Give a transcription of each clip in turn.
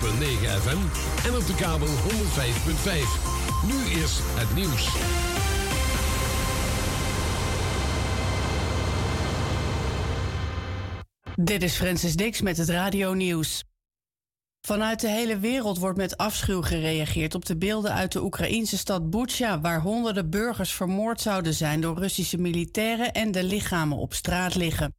FM en op de kabel 105.5. Nu is het nieuws. Dit is Francis Dix met het Radio Nieuws. Vanuit de hele wereld wordt met afschuw gereageerd op de beelden uit de Oekraïnse stad Bucha, waar honderden burgers vermoord zouden zijn door Russische militairen en de lichamen op straat liggen.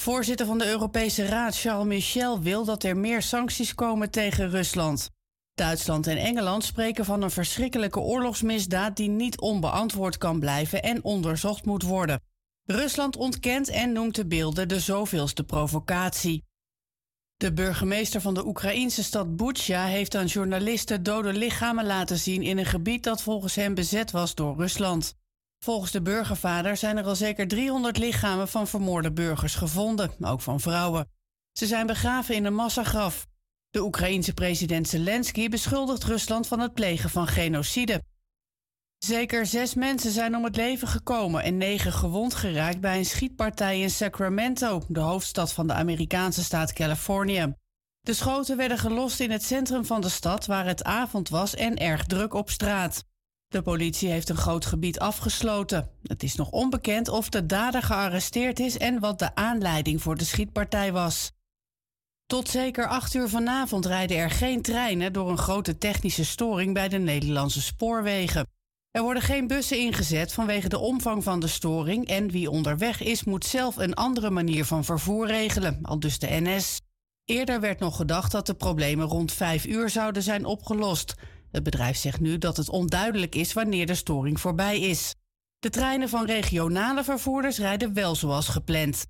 Voorzitter van de Europese Raad Charles Michel wil dat er meer sancties komen tegen Rusland. Duitsland en Engeland spreken van een verschrikkelijke oorlogsmisdaad die niet onbeantwoord kan blijven en onderzocht moet worden. Rusland ontkent en noemt de beelden de zoveelste provocatie. De burgemeester van de Oekraïnse stad Bucha heeft aan journalisten dode lichamen laten zien in een gebied dat volgens hem bezet was door Rusland. Volgens de burgervader zijn er al zeker 300 lichamen van vermoorde burgers gevonden, ook van vrouwen. Ze zijn begraven in een massagraf. De Oekraïense president Zelensky beschuldigt Rusland van het plegen van genocide. Zeker zes mensen zijn om het leven gekomen en negen gewond geraakt bij een schietpartij in Sacramento, de hoofdstad van de Amerikaanse staat Californië. De schoten werden gelost in het centrum van de stad waar het avond was en erg druk op straat. De politie heeft een groot gebied afgesloten. Het is nog onbekend of de dader gearresteerd is en wat de aanleiding voor de schietpartij was. Tot zeker acht uur vanavond rijden er geen treinen door een grote technische storing bij de Nederlandse spoorwegen. Er worden geen bussen ingezet vanwege de omvang van de storing en wie onderweg is moet zelf een andere manier van vervoer regelen, al dus de NS. Eerder werd nog gedacht dat de problemen rond vijf uur zouden zijn opgelost. Het bedrijf zegt nu dat het onduidelijk is wanneer de storing voorbij is. De treinen van regionale vervoerders rijden wel zoals gepland.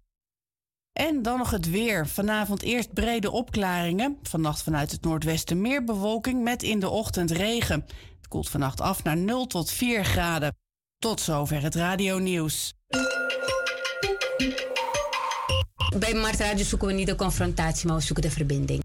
En dan nog het weer. Vanavond eerst brede opklaringen. Vannacht vanuit het noordwesten meer bewolking met in de ochtend regen. Het koelt vannacht af naar 0 tot 4 graden. Tot zover het radio nieuws. Bij Mart Radio zoeken we niet de confrontatie, maar we zoeken de verbinding.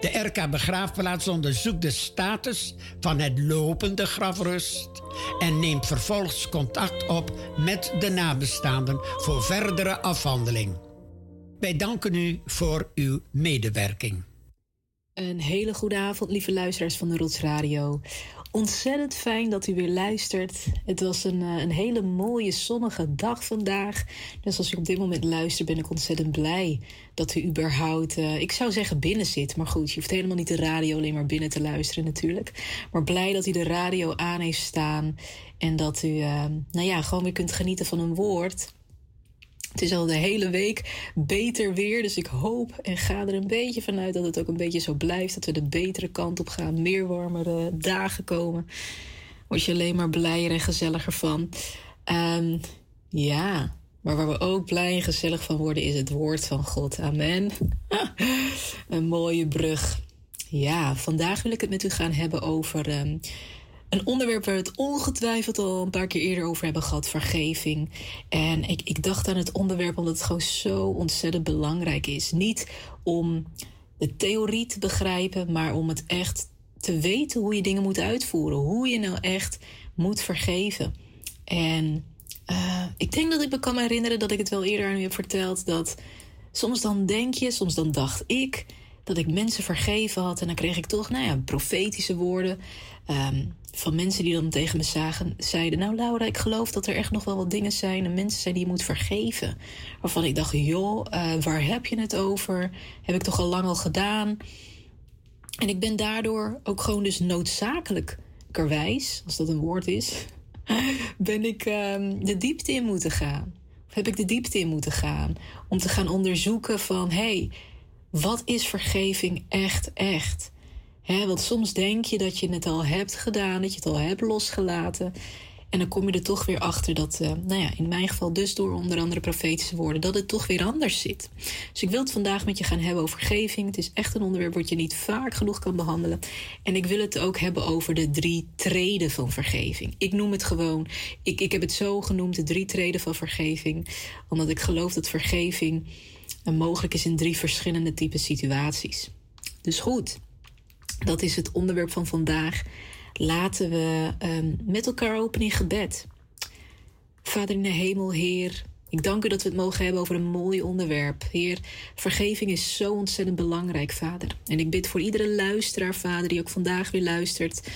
De RK Begraafplaats onderzoekt de status van het lopende grafrust en neemt vervolgens contact op met de nabestaanden voor verdere afhandeling. Wij danken u voor uw medewerking. Een hele goede avond, lieve luisteraars van de Rots Radio. Ontzettend fijn dat u weer luistert. Het was een, eh, een hele mooie zonnige dag vandaag. Dus als u op dit moment luistert, ben ik ontzettend blij dat u überhaupt, uh, ik zou zeggen binnen zit. Maar goed, je hoeft helemaal niet de radio alleen maar binnen te luisteren natuurlijk. Maar blij dat u de radio aan heeft staan. En dat u, uh, nou ja, gewoon weer kunt genieten van een woord. Het is al de hele week beter weer. Dus ik hoop en ga er een beetje vanuit dat het ook een beetje zo blijft. Dat we de betere kant op gaan. Meer warmere dagen komen. Word je alleen maar blijer en gezelliger van. Um, ja, maar waar we ook blij en gezellig van worden is het woord van God. Amen. een mooie brug. Ja, vandaag wil ik het met u gaan hebben over um, een onderwerp waar we het ongetwijfeld al een paar keer eerder over hebben gehad, vergeving. En ik, ik dacht aan het onderwerp omdat het gewoon zo ontzettend belangrijk is. Niet om de theorie te begrijpen, maar om het echt te weten hoe je dingen moet uitvoeren. Hoe je nou echt moet vergeven. En uh, ik denk dat ik me kan herinneren dat ik het wel eerder aan u heb verteld. Dat soms dan denk je, soms dan dacht ik dat ik mensen vergeven had. En dan kreeg ik toch, nou ja, profetische woorden. Ehm, van mensen die dan tegen me zagen, zeiden: Nou, Laura, ik geloof dat er echt nog wel wat dingen zijn en mensen zijn die je moet vergeven. Waarvan ik dacht: Joh, uh, waar heb je het over? Heb ik toch al lang al gedaan? En ik ben daardoor ook gewoon dus noodzakelijkerwijs, als dat een woord is, ben ik um, de diepte in moeten gaan. Of heb ik de diepte in moeten gaan om te gaan onderzoeken van: hé, hey, wat is vergeving echt, echt? want soms denk je dat je het al hebt gedaan, dat je het al hebt losgelaten. En dan kom je er toch weer achter dat, uh, nou ja, in mijn geval dus door onder andere profetische woorden, dat het toch weer anders zit. Dus ik wil het vandaag met je gaan hebben over vergeving. Het is echt een onderwerp wat je niet vaak genoeg kan behandelen. En ik wil het ook hebben over de drie treden van vergeving. Ik noem het gewoon, ik, ik heb het zo genoemd, de drie treden van vergeving. Omdat ik geloof dat vergeving uh, mogelijk is in drie verschillende type situaties. Dus goed. Dat is het onderwerp van vandaag. Laten we um, met elkaar open in gebed. Vader in de hemel, Heer, ik dank u dat we het mogen hebben over een mooi onderwerp. Heer, vergeving is zo ontzettend belangrijk, Vader. En ik bid voor iedere luisteraar, Vader, die ook vandaag weer luistert,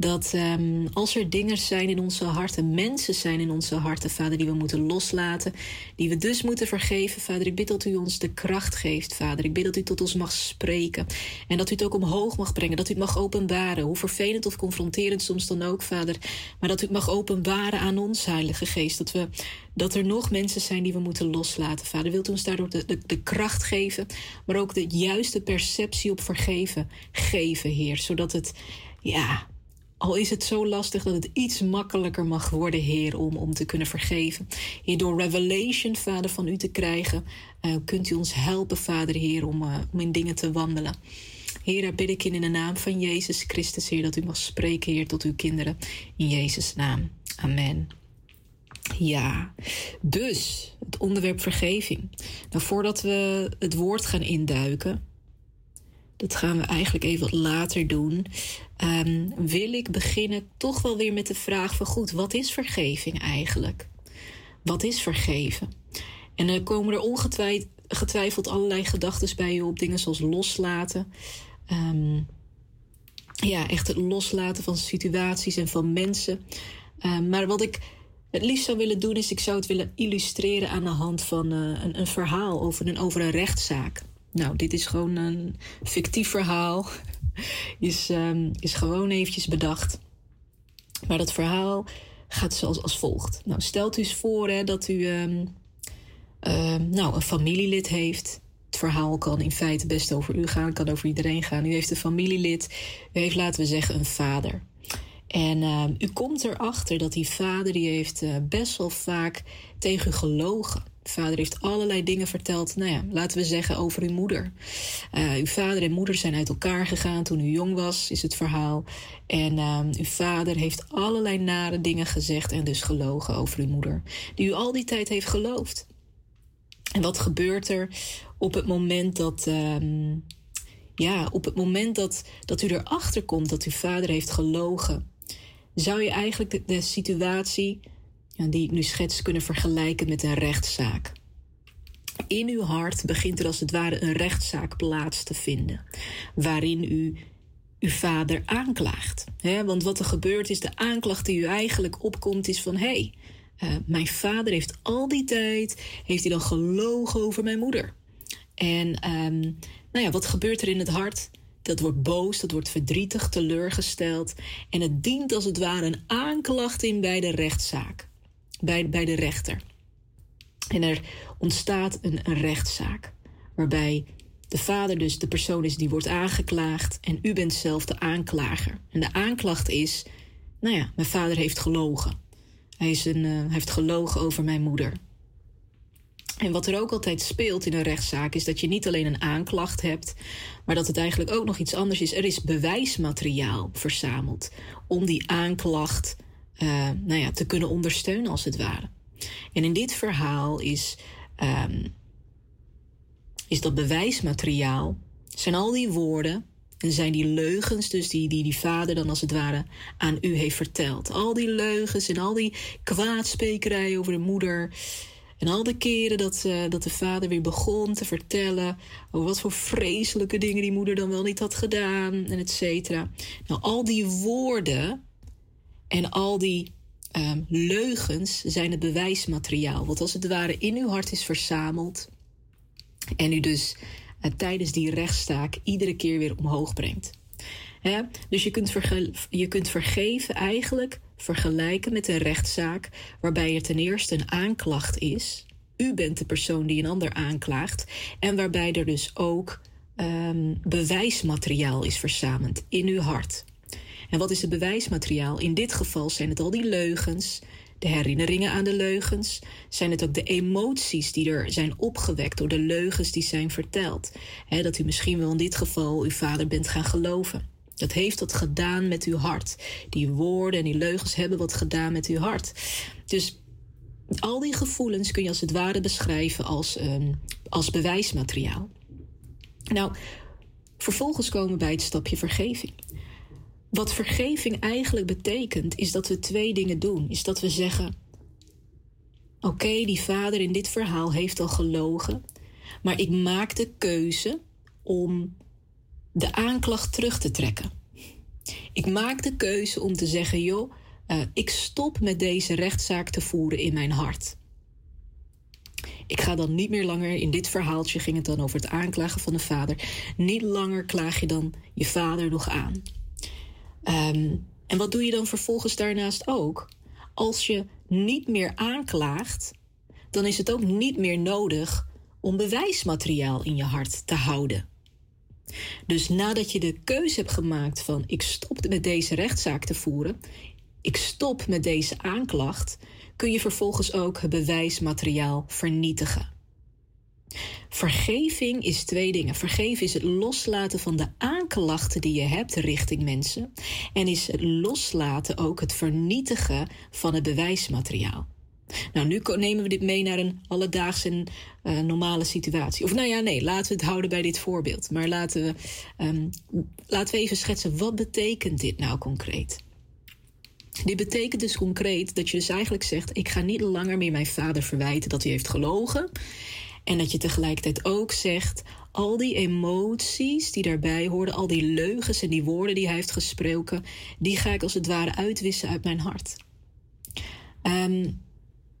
dat um, als er dingen zijn in onze harten, mensen zijn in onze harten, Vader, die we moeten loslaten, die we dus moeten vergeven, Vader, ik bid dat u ons de kracht geeft, Vader. Ik bid dat u tot ons mag spreken en dat u het ook omhoog mag brengen, dat u het mag openbaren, hoe vervelend of confronterend soms dan ook, Vader, maar dat u het mag openbaren aan ons, Heilige Geest, dat, we, dat er nog mensen zijn die we moeten loslaten, Vader. Wilt u ons daardoor de, de, de kracht geven, maar ook de juiste perceptie op vergeven geven, Heer, zodat het, ja, al is het zo lastig dat het iets makkelijker mag worden, Heer, om, om te kunnen vergeven. Heer, door revelation, Vader, van u te krijgen, uh, kunt u ons helpen, Vader, Heer, om, uh, om in dingen te wandelen. Heer, daar bid ik in, in de naam van Jezus Christus, Heer, dat u mag spreken, Heer, tot uw kinderen. In Jezus' naam. Amen. Ja, dus het onderwerp vergeving. Nou, voordat we het woord gaan induiken, dat gaan we eigenlijk even wat later doen. Um, wil ik beginnen toch wel weer met de vraag van goed, wat is vergeving eigenlijk? Wat is vergeven? En dan komen er ongetwijfeld allerlei gedachten bij je op, dingen zoals loslaten. Um, ja, echt het loslaten van situaties en van mensen. Um, maar wat ik het liefst zou willen doen, is ik zou het willen illustreren aan de hand van uh, een, een, verhaal over een, over een rechtszaak. Nou, dit is gewoon een fictief verhaal. Is, um, is gewoon eventjes bedacht. Maar dat verhaal gaat zoals als volgt. Nou, stelt u eens voor hè, dat u um, um, nou, een familielid heeft. Het verhaal kan in feite best over u gaan, kan over iedereen gaan. U heeft een familielid, u heeft, laten we zeggen, een vader. En u komt erachter dat die vader die heeft uh, best wel vaak tegen u gelogen. Vader heeft allerlei dingen verteld, nou ja, laten we zeggen over uw moeder. Uh, uw vader en moeder zijn uit elkaar gegaan toen u jong was, is het verhaal. En uh, uw vader heeft allerlei nare dingen gezegd en dus gelogen over uw moeder, die u al die tijd heeft geloofd. En wat gebeurt er op het moment dat. Uh, ja, op het moment dat, dat u erachter komt dat uw vader heeft gelogen, zou je eigenlijk de situatie die ik nu schets kunnen vergelijken met een rechtszaak. In uw hart begint er als het ware een rechtszaak plaats te vinden, waarin u uw vader aanklaagt. want wat er gebeurt is de aanklacht die u eigenlijk opkomt is van hé, hey, uh, mijn vader heeft al die tijd, heeft hij dan gelogen over mijn moeder. En um, nou ja, wat gebeurt er in het hart? Dat wordt boos, dat wordt verdrietig, teleurgesteld. En het dient als het ware een aanklacht in bij de rechtszaak bij, bij de rechter. En er ontstaat een, rechtszaak waarbij de vader dus de persoon is die wordt aangeklaagd en u bent zelf de aanklager. En de aanklacht is, nou ja, mijn vader heeft gelogen. Hij, is een, uh, heeft gelogen over mijn moeder. En wat er ook altijd speelt in een rechtszaak is dat je niet alleen een aanklacht hebt, maar dat het eigenlijk ook nog iets anders is. Er is bewijsmateriaal verzameld om die aanklacht uh, nou ja, te kunnen ondersteunen, als het ware. En in dit verhaal is, um, is dat bewijsmateriaal, zijn al die woorden en zijn die leugens, dus die, die die vader dan als het ware aan u heeft verteld. Al die leugens en al die kwaadspekerij over de moeder. En al de keren dat, uh, dat de vader weer begon te vertellen over wat voor vreselijke dingen die moeder dan wel niet had gedaan en et cetera. Nou, al die woorden en al die um, leugens zijn het bewijsmateriaal. Wat als het ware in uw hart is verzameld. En u dus uh, tijdens die rechtszaak iedere keer weer omhoog brengt. Dus je kunt, je kunt vergeven eigenlijk vergelijken met een rechtszaak waarbij er ten eerste een aanklacht is. U bent de persoon die een ander aanklaagt. En waarbij er dus ook um, bewijsmateriaal is verzameld in uw hart. En wat is het bewijsmateriaal? In dit geval zijn het al die leugens, de herinneringen aan de leugens. Zijn het ook de emoties die er zijn opgewekt door de leugens die zijn verteld? dat u misschien wel in dit geval uw vader bent gaan geloven. Dat heeft wat gedaan met uw hart. Die woorden en die leugens hebben wat gedaan met uw hart. Dus al die gevoelens kun je als het ware beschrijven als, um, als bewijsmateriaal. Nou, vervolgens komen we bij het stapje vergeving. Wat vergeving eigenlijk betekent, is dat we twee dingen doen. Is dat we zeggen: Oké, die vader in dit verhaal heeft al gelogen, maar ik maak de keuze om de aanklacht terug te trekken. Ik maak de keuze om te zeggen: joh, uh, ik stop met deze rechtszaak te voeren in mijn hart. Ik ga dan niet meer langer, in dit verhaaltje ging het dan over het aanklagen van de vader, niet langer klaag je dan je vader nog aan. Um, en wat doe je dan vervolgens daarnaast ook? Als je niet meer aanklaagt, dan is het ook niet meer nodig om bewijsmateriaal in je hart te houden. Dus nadat je de keuze hebt gemaakt van ik stop met deze rechtszaak te voeren, ik stop met deze aanklacht, kun je vervolgens ook het bewijsmateriaal vernietigen. Vergeving is twee dingen. Vergeven is het loslaten van de aanklachten die je hebt richting mensen. En is het loslaten ook het vernietigen van het bewijsmateriaal. Nou, nu nemen we dit mee naar een alledaagse uh, normale situatie. Of nou ja, nee, laten we het houden bij dit voorbeeld. Maar laten we, um, laten we even schetsen, wat betekent dit nou concreet? Dit betekent dus concreet dat je dus eigenlijk zegt: ik ga niet langer meer mijn vader verwijten dat hij heeft gelogen. En dat je tegelijkertijd ook zegt: al die emoties die daarbij hoorden, al die leugens en die woorden die hij heeft gesproken, die ga ik als het ware uitwissen uit mijn hart. Um,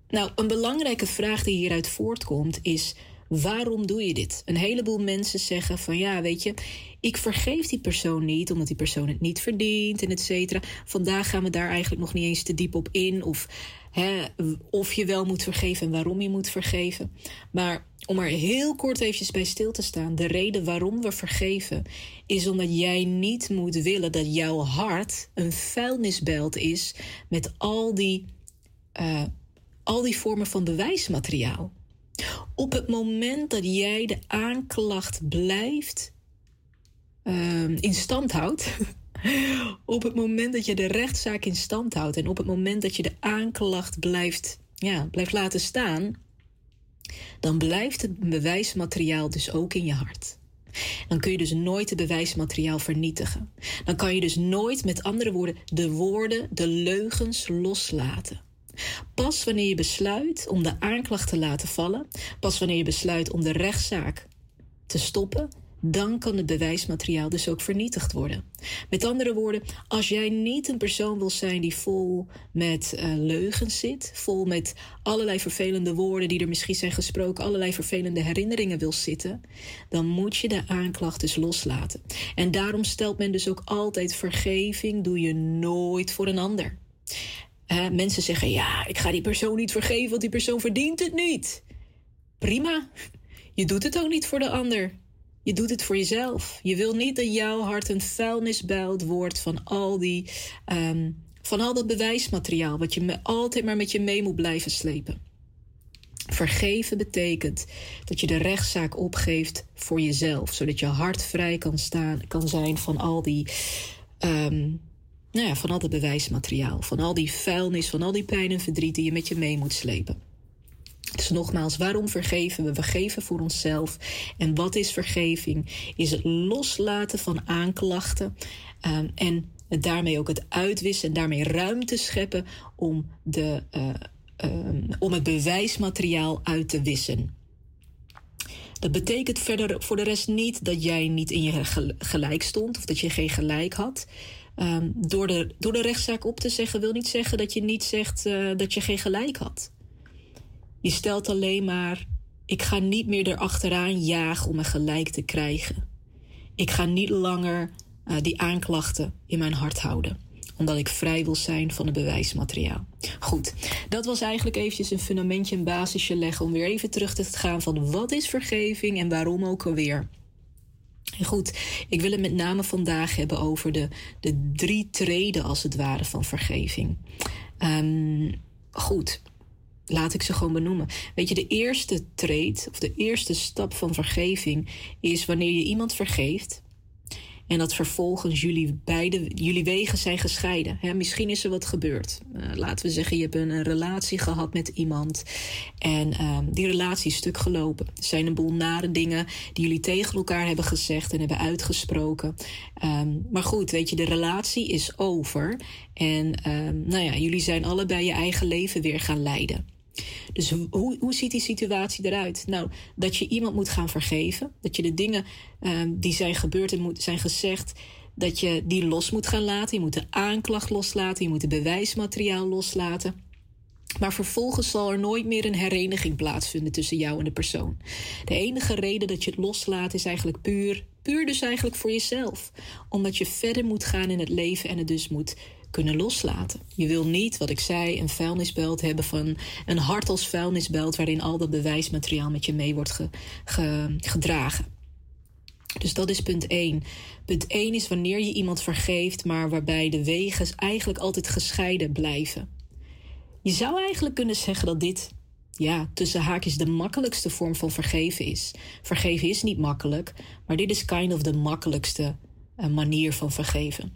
nou, een belangrijke vraag die hieruit voortkomt is: waarom doe je dit? Een heleboel mensen zeggen van ja, weet je, ik vergeef die persoon niet omdat die persoon het niet verdient en et cetera. Vandaag gaan we daar eigenlijk nog niet eens te diep op in of of je wel moet vergeven en waarom je moet vergeven. Maar om er heel kort eventjes bij stil te staan, de reden waarom we vergeven is omdat jij niet moet willen dat jouw hart een vuilnisbelt is met al die uh, al die vormen van bewijsmateriaal. Op het moment dat jij de aanklacht blijft uh, in stand houdt, op het moment dat je de rechtszaak in stand houdt en op het moment dat je de aanklacht blijft, ja, blijft laten staan, dan blijft het bewijsmateriaal dus ook in je hart. Dan kun je dus nooit het bewijsmateriaal vernietigen. Dan kan je dus nooit, met andere woorden, de woorden, de leugens loslaten. Pas wanneer je besluit om de aanklacht te laten vallen, pas wanneer je besluit om de rechtszaak te stoppen, dan kan het bewijsmateriaal dus ook vernietigd worden. Met andere woorden, als jij niet een persoon wil zijn die vol met uh, leugens zit, vol met allerlei vervelende woorden die er misschien zijn gesproken, allerlei vervelende herinneringen wil zitten, dan moet je de aanklacht dus loslaten. En daarom stelt men dus ook altijd vergeving doe je nooit voor een ander mensen zeggen: ja, ik ga die persoon niet vergeven, want die persoon verdient het niet. Prima. Je doet het ook niet voor de ander. Je doet het voor jezelf. Je wil niet dat jouw hart een vuilnisbuil wordt van al die. Um, van al dat bewijsmateriaal wat je altijd maar met je mee moet blijven slepen. Vergeven betekent dat je de rechtszaak opgeeft voor jezelf, zodat je hart vrij kan, staan, kan zijn van al die um, nou ja, van al dat bewijsmateriaal, van al die vuilnis, van al die pijn en verdriet die je met je mee moet slepen. Dus nogmaals, waarom vergeven we? We geven voor onszelf. En wat is vergeving? Is het loslaten van aanklachten um, en daarmee ook het uitwissen en daarmee ruimte scheppen om de, uh, ehm, om het bewijsmateriaal uit te wissen. Dat betekent verder voor de rest niet dat jij niet in je gelijk stond of dat je geen gelijk had. Um, door, de, door de rechtszaak op te zeggen wil niet zeggen dat je niet zegt uh, dat je geen gelijk had. Je stelt alleen maar: ik ga niet meer erachteraan jagen om mijn gelijk te krijgen. Ik ga niet langer uh, die aanklachten in mijn hart houden omdat ik vrij wil zijn van het bewijsmateriaal. Goed, dat was eigenlijk eventjes een fundamentje, een basisje leggen om weer even terug te gaan van wat is vergeving en waarom ook alweer. Goed, ik wil het met name vandaag hebben over de, de drie treden als het ware van vergeving. Um, goed, laat ik ze gewoon benoemen. Weet je, de eerste treed of de eerste stap van vergeving is wanneer je iemand vergeeft en dat vervolgens jullie beide, jullie wegen zijn gescheiden. misschien is er wat gebeurd. Uh, laten we zeggen, je hebt een, relatie gehad met iemand. En uh, die relatie is stuk gelopen. Er zijn een boel nare dingen die jullie tegen elkaar hebben gezegd en hebben uitgesproken. Um, maar goed, weet je, de relatie is over. En um, nou ja, jullie zijn allebei je eigen leven weer gaan leiden. Dus hoe, hoe ziet die situatie eruit? Nou, dat je iemand moet gaan vergeven. Dat je de dingen um, die zijn gebeurd en zijn gezegd, dat je die los moet gaan laten. Je moet de aanklacht loslaten. Je moet het bewijsmateriaal loslaten. Maar vervolgens zal er nooit meer een hereniging plaatsvinden tussen jou en de persoon. De enige reden dat je het loslaat is eigenlijk puur, puur dus eigenlijk voor jezelf. Omdat je verder moet gaan in het leven en het dus moet kunnen loslaten. Je wil niet, wat ik zei, een vuilnisbelt hebben van een hart als vuilnisbelt waarin al dat bewijsmateriaal met je mee wordt gedragen. Dus dat is punt 1. Punt 1 is wanneer je iemand vergeeft, maar waarbij de wegen eigenlijk altijd gescheiden blijven. Je zou eigenlijk kunnen zeggen dat dit, ja, tussen haakjes de makkelijkste vorm van vergeven is. Vergeven is niet makkelijk, maar dit is kind of de makkelijkste uh, manier van vergeven.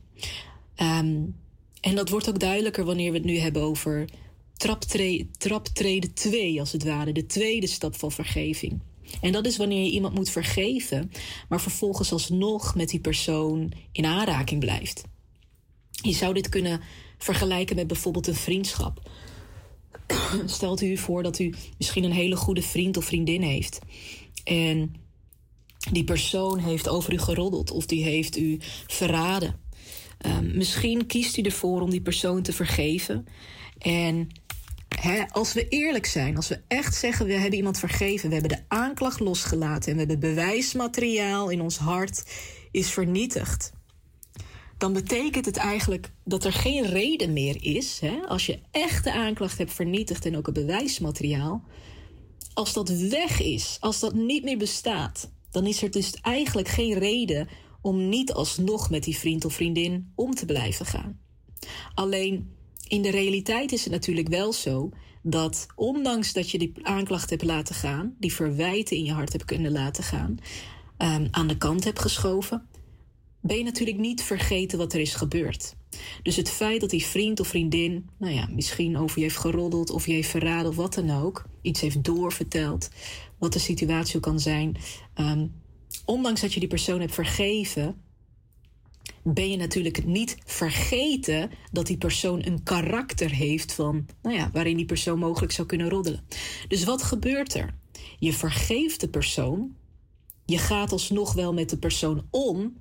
Um, en dat wordt ook duidelijker wanneer we het nu hebben over traptreden traptreden 2, als het ware, de tweede stap van vergeving. En dat is wanneer je iemand moet vergeven, maar vervolgens alsnog met die persoon in aanraking blijft. Je zou dit kunnen vergelijken met bijvoorbeeld een vriendschap. Stelt u voor dat u misschien een hele goede vriend of vriendin heeft. En die persoon heeft over u geroddeld of die heeft u verraden. Um, misschien kiest u ervoor om die persoon te vergeven. En als we eerlijk zijn, als we echt zeggen we hebben iemand vergeven, we hebben de aanklacht losgelaten en we hebben bewijsmateriaal in ons hart is vernietigd. Dan betekent het eigenlijk dat er geen reden meer is, als je echt de aanklacht hebt vernietigd en ook het bewijsmateriaal, als dat weg is, als dat niet meer bestaat, dan is er dus eigenlijk geen reden om niet alsnog met die vriend of vriendin om te blijven gaan. Alleen in de realiteit is het natuurlijk wel zo dat ondanks dat je die aanklacht hebt laten gaan, die verwijten in je hart hebt kunnen laten gaan, um, aan de kant hebt geschoven, ben je natuurlijk niet vergeten wat er is gebeurd. Dus het feit dat die vriend of vriendin, nou ja, misschien over je heeft geroddeld of je heeft verraden of wat dan ook, iets heeft doorverteld, wat de situatie kan zijn, um, ondanks dat je die persoon hebt vergeven, ben je natuurlijk niet vergeten dat die persoon een karakter heeft van, nou ja, waarin die persoon mogelijk zou kunnen roddelen. Dus wat gebeurt er? Je vergeeft de persoon, je gaat alsnog wel met de persoon om,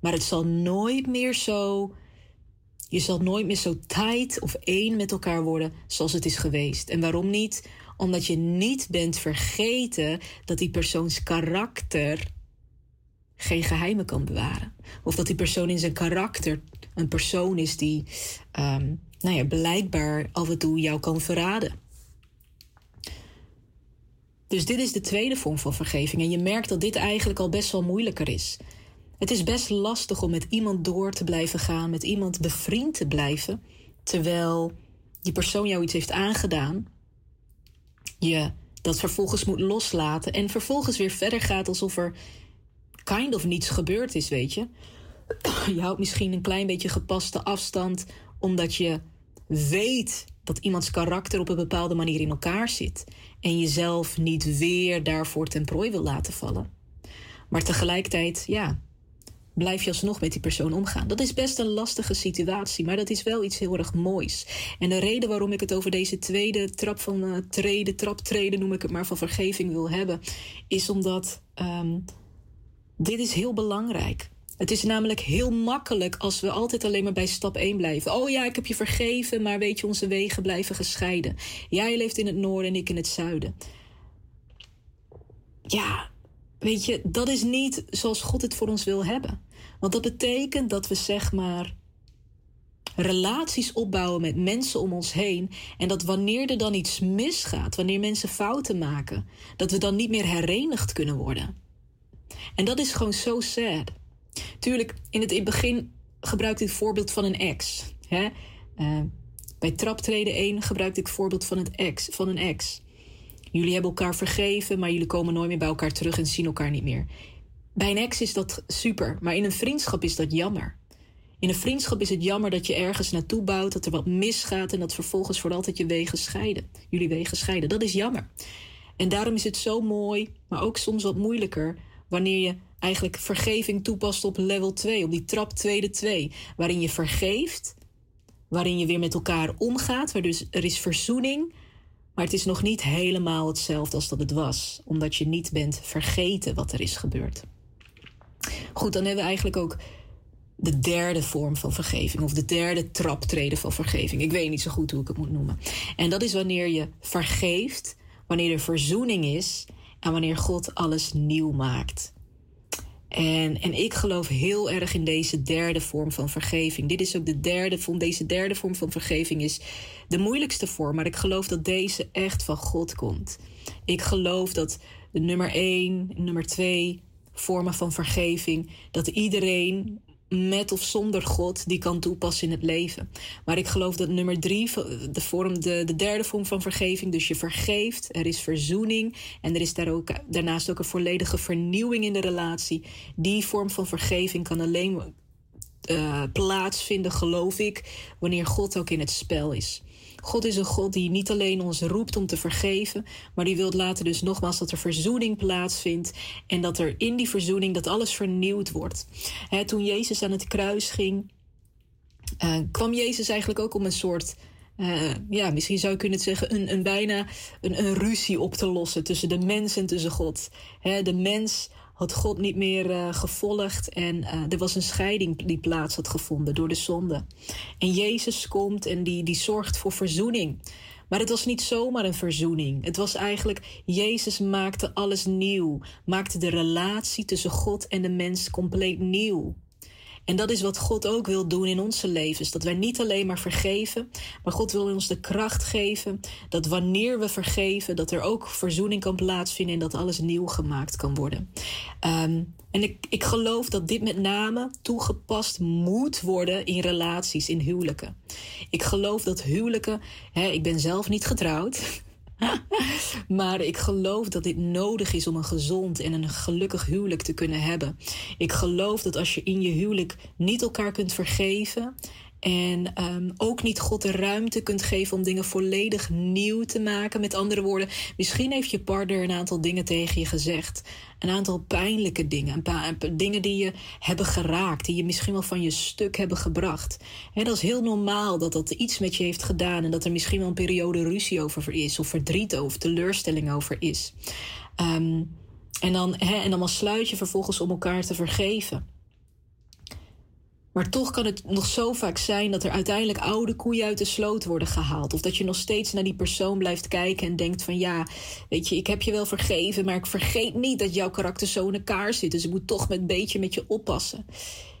maar het zal nooit meer zo. Je zal nooit meer zo tight of één met elkaar worden zoals het is geweest. En waarom niet? Omdat je niet bent vergeten dat die persoons karakter geen geheimen kan bewaren. Of dat die persoon in zijn karakter een persoon is die, um, nou ja, blijkbaar af en toe jou kan verraden. Dus dit is de tweede vorm van vergeving. En je merkt dat dit eigenlijk al best wel moeilijker is. Het is best lastig om met iemand door te blijven gaan, met iemand bevriend te blijven, terwijl die persoon jou iets heeft aangedaan. Je dat vervolgens moet loslaten en vervolgens weer verder gaat alsof er kind of niets gebeurd is, weet je. Je houdt misschien een klein beetje gepaste afstand omdat je weet dat iemands karakter op een bepaalde manier in elkaar zit en jezelf niet weer daarvoor ten prooi wil laten vallen. Maar tegelijkertijd, ja, blijf je alsnog met die persoon omgaan. Dat is best een lastige situatie, maar dat is wel iets heel erg moois. En de reden waarom ik het over deze tweede trap van uh, treden, traptreden noem ik het maar, van vergeving wil hebben, is omdat um, dit is heel belangrijk. Het is namelijk heel makkelijk als we altijd alleen maar bij stap 1 blijven. Oh ja, ik heb je vergeven, maar weet je, onze wegen blijven gescheiden. Jij leeft in het noorden en ik in het zuiden. Ja, weet je, dat is niet zoals God het voor ons wil hebben. Want dat betekent dat we zeg maar relaties opbouwen met mensen om ons heen. En dat wanneer er dan iets misgaat, wanneer mensen fouten maken, dat we dan niet meer herenigd kunnen worden. En dat is gewoon zo sad. Tuurlijk, in het begin gebruikte ik het voorbeeld van een ex. Hè? Uh, bij traptreden 1 gebruikte ik het voorbeeld van, het ex, van een ex. Jullie hebben elkaar vergeven, maar jullie komen nooit meer bij elkaar terug en zien elkaar niet meer. Bij een ex is dat super, maar in een vriendschap is dat jammer. In een vriendschap is het jammer dat je ergens naartoe bouwt, dat er wat misgaat en dat vervolgens voor altijd je wegen scheiden. Jullie wegen scheiden. Dat is jammer. En daarom is het zo mooi, maar ook soms wat moeilijker, wanneer je eigenlijk vergeving toepast op level 2, op die trap tweede 2, waarin je vergeeft, waarin je weer met elkaar omgaat, waar dus er is verzoening, maar het is nog niet helemaal hetzelfde als dat het was, omdat je niet bent vergeten wat er is gebeurd. Goed, dan hebben we eigenlijk ook de derde vorm van vergeving, of de derde traptreden van vergeving. Ik weet niet zo goed hoe ik het moet noemen. En dat is wanneer je vergeeft, wanneer er verzoening is en wanneer God alles nieuw maakt. En, en ik geloof heel erg in deze derde vorm van vergeving. Dit is ook de derde vorm. Deze derde vorm van vergeving is de moeilijkste vorm. Maar ik geloof dat deze echt van God komt. Ik geloof dat de nummer één, nummer twee vormen van vergeving, dat iedereen met of zonder God die kan toepassen in het leven. Maar ik geloof dat nummer drie, de, vorm, de, de derde vorm van vergeving, dus je vergeeft, er is verzoening en er is daar ook, daarnaast ook een volledige vernieuwing in de relatie. Die vorm van vergeving kan alleen uh, plaatsvinden, geloof ik, wanneer God ook in het spel is. God is een God die niet alleen ons roept om te vergeven, maar die wil laten dus nogmaals dat er verzoening plaatsvindt en dat er in die verzoening dat alles vernieuwd wordt. toen Jezus aan het kruis ging, uh, kwam Jezus eigenlijk ook om een soort uh, ja, misschien zou je kunnen zeggen, een, een bijna een, een, ruzie op te lossen tussen de mens en tussen God. de mens had God niet meer uh, gevolgd en uh, er was een scheiding die plaats had gevonden door de zonde. En Jezus komt en die, die zorgt voor verzoening. Maar het was niet zomaar een verzoening. Het was eigenlijk, Jezus maakte alles nieuw, maakte de relatie tussen God en de mens compleet nieuw. En dat is wat God ook wil doen in onze levens. Dat wij niet alleen maar vergeven, maar God wil ons de kracht geven dat wanneer we vergeven, dat er ook verzoening kan plaatsvinden en dat alles nieuw gemaakt kan worden. Um, en ik, ik geloof dat dit met name toegepast moet worden in relaties, in huwelijken. Ik geloof dat huwelijken, hè, ik ben zelf niet getrouwd. maar ik geloof dat dit nodig is om een gezond en een gelukkig huwelijk te kunnen hebben. Ik geloof dat als je in je huwelijk niet elkaar kunt vergeven en um, ook niet God de ruimte kunt geven om dingen volledig nieuw te maken. Met andere woorden, misschien heeft je partner een aantal dingen tegen je gezegd. Een aantal pijnlijke dingen. Een paar dingen die je hebben geraakt. Die je misschien wel van je stuk hebben gebracht. En dat is heel normaal dat dat iets met je heeft gedaan. En dat er misschien wel een periode ruzie over is. Of verdriet of teleurstelling over is. Um, en, dan, en dan sluit je vervolgens om elkaar te vergeven. Maar toch kan het nog zo vaak zijn dat er uiteindelijk oude koeien uit de sloot worden gehaald. Of dat je nog steeds naar die persoon blijft kijken en denkt van ja, weet je, ik heb je wel vergeven, maar ik vergeet niet dat jouw karakter zo in elkaar zit. Dus ik moet toch met een beetje met je oppassen.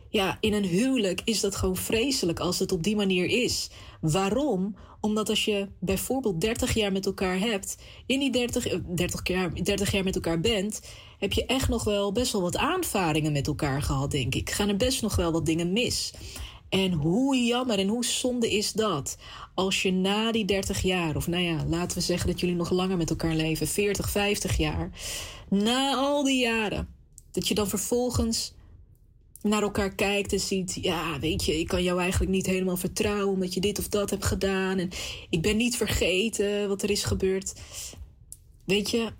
Ja, in een huwelijk is dat gewoon vreselijk als het op die manier is. Waarom? Omdat als je bijvoorbeeld 30 jaar met elkaar hebt, in die 30, 30, jaar, 30 jaar met elkaar bent, heb je echt nog wel best wel wat aanvaringen met elkaar gehad, denk ik. Gaan er best nog wel wat dingen mis. En hoe jammer en hoe zonde is dat als je na die 30 jaar, of nou ja, laten we zeggen dat jullie nog langer met elkaar leven, 40, 50 jaar, na al die jaren, dat je dan vervolgens naar elkaar kijkt en ziet, ja, weet je, ik kan jou eigenlijk niet helemaal vertrouwen omdat je dit of dat hebt gedaan en ik ben niet vergeten wat er is gebeurd. Weet je,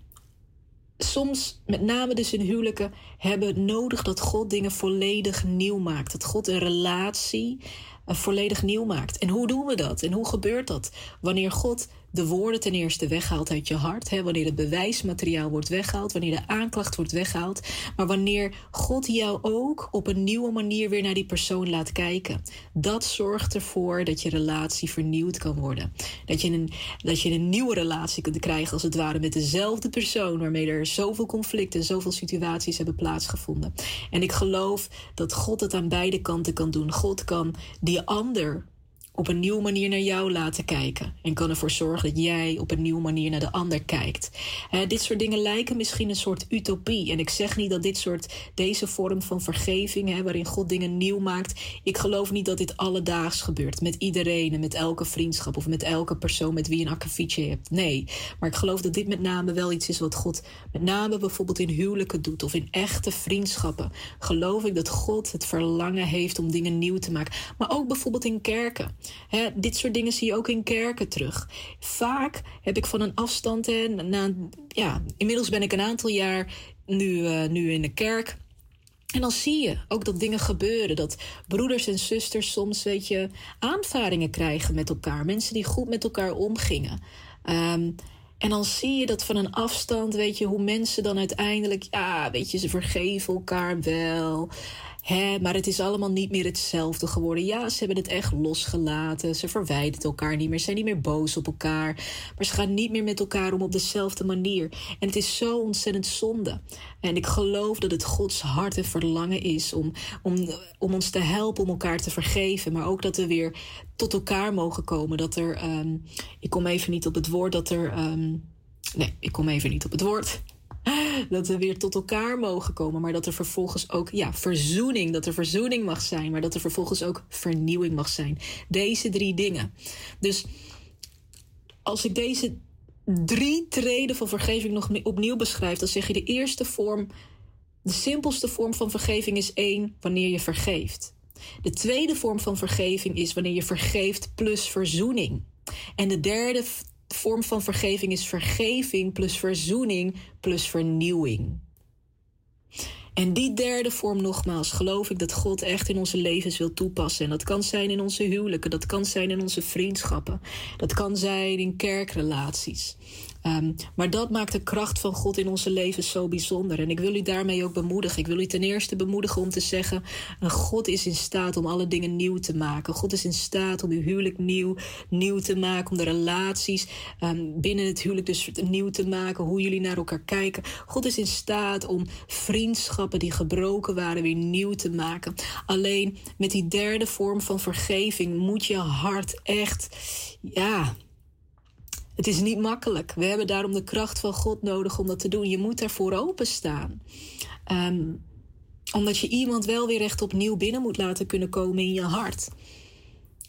soms, met name dus in huwelijken, hebben nodig dat God dingen volledig nieuw maakt. Dat God een relatie uh, volledig nieuw maakt. En hoe doen we dat? En hoe gebeurt dat? Wanneer God de woorden ten eerste weghaalt uit je hart. Hè, wanneer het bewijsmateriaal wordt weggehaald, wanneer de aanklacht wordt weggehaald. Maar wanneer God jou ook op een nieuwe manier weer naar die persoon laat kijken. Dat zorgt ervoor dat je relatie vernieuwd kan worden. Dat je een, dat je een nieuwe relatie kunt krijgen, als het ware, met dezelfde persoon. Waarmee er zoveel conflicten en zoveel situaties hebben plaatsgevonden. En ik geloof dat God het aan beide kanten kan doen. God kan die ander op een nieuwe manier naar jou laten kijken. En kan ervoor zorgen dat jij op een nieuwe manier naar de ander kijkt. dit soort dingen lijken misschien een soort utopie. En ik zeg niet dat dit soort, deze vorm van vergeving, waarin God dingen nieuw maakt. Ik geloof niet dat dit alledaags gebeurt. Met iedereen en met elke vriendschap of met elke persoon met wie je een akkefietje hebt. Nee. Maar ik geloof dat dit met name wel iets is wat God met name bijvoorbeeld in huwelijken doet. Of in echte vriendschappen. Geloof ik dat God het verlangen heeft om dingen nieuw te maken. Maar ook bijvoorbeeld in kerken dit soort dingen zie je ook in kerken terug. Vaak heb ik van een afstand, hè, na, ja, inmiddels ben ik een aantal jaar nu, uh, nu in de kerk. En dan zie je ook dat dingen gebeuren. Dat broeders en zusters soms, weet je, aanvaringen krijgen met elkaar. Mensen die goed met elkaar omgingen. Um, en dan zie je dat van een afstand, weet je, hoe mensen dan uiteindelijk, ja, weet je, ze vergeven elkaar wel. Hè, maar het is allemaal niet meer hetzelfde geworden. Ja, ze hebben het echt losgelaten. Ze verwijderen elkaar niet meer. Ze zijn niet meer boos op elkaar. Maar ze gaan niet meer met elkaar om op dezelfde manier. En het is zo ontzettend zonde. En ik geloof dat het Gods hart en verlangen is om, om, om ons te helpen om elkaar te vergeven. Maar ook dat we weer tot elkaar mogen komen. Dat er, um, ik kom even niet op het woord, dat er. Um, nee, ik kom even niet op het woord dat we weer tot elkaar mogen komen, maar dat er vervolgens ook ja, verzoening, dat er verzoening mag zijn, maar dat er vervolgens ook vernieuwing mag zijn. Deze drie dingen. Dus als ik deze drie treden van vergeving nog opnieuw beschrijf, dan zeg je de eerste vorm, de simpelste vorm van vergeving is één, wanneer je vergeeft. De tweede vorm van vergeving is wanneer je vergeeft plus verzoening. En de derde vorm van vergeving is vergeving plus verzoening plus vernieuwing. En die derde vorm, nogmaals, geloof ik dat God echt in onze levens wil toepassen. En dat kan zijn in onze huwelijken, dat kan zijn in onze vriendschappen, dat kan zijn in kerkrelaties. Um, maar dat maakt de kracht van God in onze leven zo bijzonder. En ik wil u daarmee ook bemoedigen. Ik wil u ten eerste bemoedigen om te zeggen: God is in staat om alle dingen nieuw te maken. God is in staat om uw huwelijk nieuw, nieuw te maken. Om de relaties um, binnen het huwelijk dus nieuw te maken. Hoe jullie naar elkaar kijken. God is in staat om vriendschappen die gebroken waren weer nieuw te maken. Alleen met die derde vorm van vergeving moet je hart echt, ja het is niet makkelijk. We hebben daarom de kracht van God nodig om dat te doen. Je moet daarvoor openstaan. Um, omdat je iemand wel weer echt opnieuw binnen moet laten kunnen komen in je hart.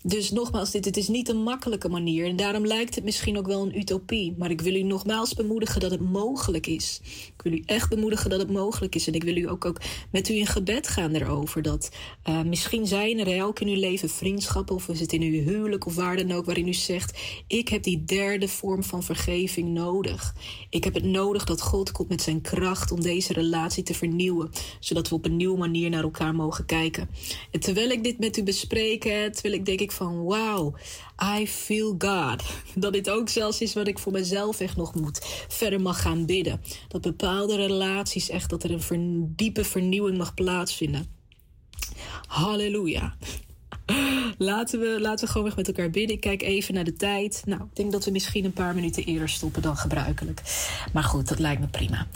Dus nogmaals, dit, het is niet een makkelijke manier. En daarom lijkt het misschien ook wel een utopie. Maar ik wil u nogmaals bemoedigen dat het mogelijk is. Ik wil u echt bemoedigen dat het mogelijk is. En ik wil u ook, ook met u in gebed gaan erover. Dat uh, misschien zijn er ook in uw leven vriendschappen. Of is het in uw huwelijk of waar dan ook. Waarin u zegt: Ik heb die derde vorm van vergeving nodig. Ik heb het nodig dat God komt met zijn kracht om deze relatie te vernieuwen. Zodat we op een nieuwe manier naar elkaar mogen kijken. En terwijl ik dit met u bespreek, terwijl ik denk ik van wow, I feel God. Dat dit ook zelfs is wat ik voor mezelf echt nog moet verder mag gaan bidden. Dat bepaalde relaties echt, dat er een diepe vernieuwing mag plaatsvinden. Halleluja. Laten we, laten we gewoon weer met elkaar bidden. Ik kijk even naar de tijd. Nou, ik denk dat we misschien een paar minuten eerder stoppen dan gebruikelijk. Maar goed, dat lijkt me prima.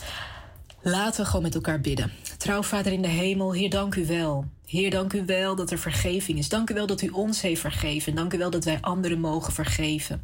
Laten we gewoon met elkaar bidden. Trouw Vader in de hemel, Heer, dank u wel. Heer, dank u wel dat er vergeving is. Dank u wel dat u ons heeft vergeven. Dank u wel dat wij anderen mogen vergeven.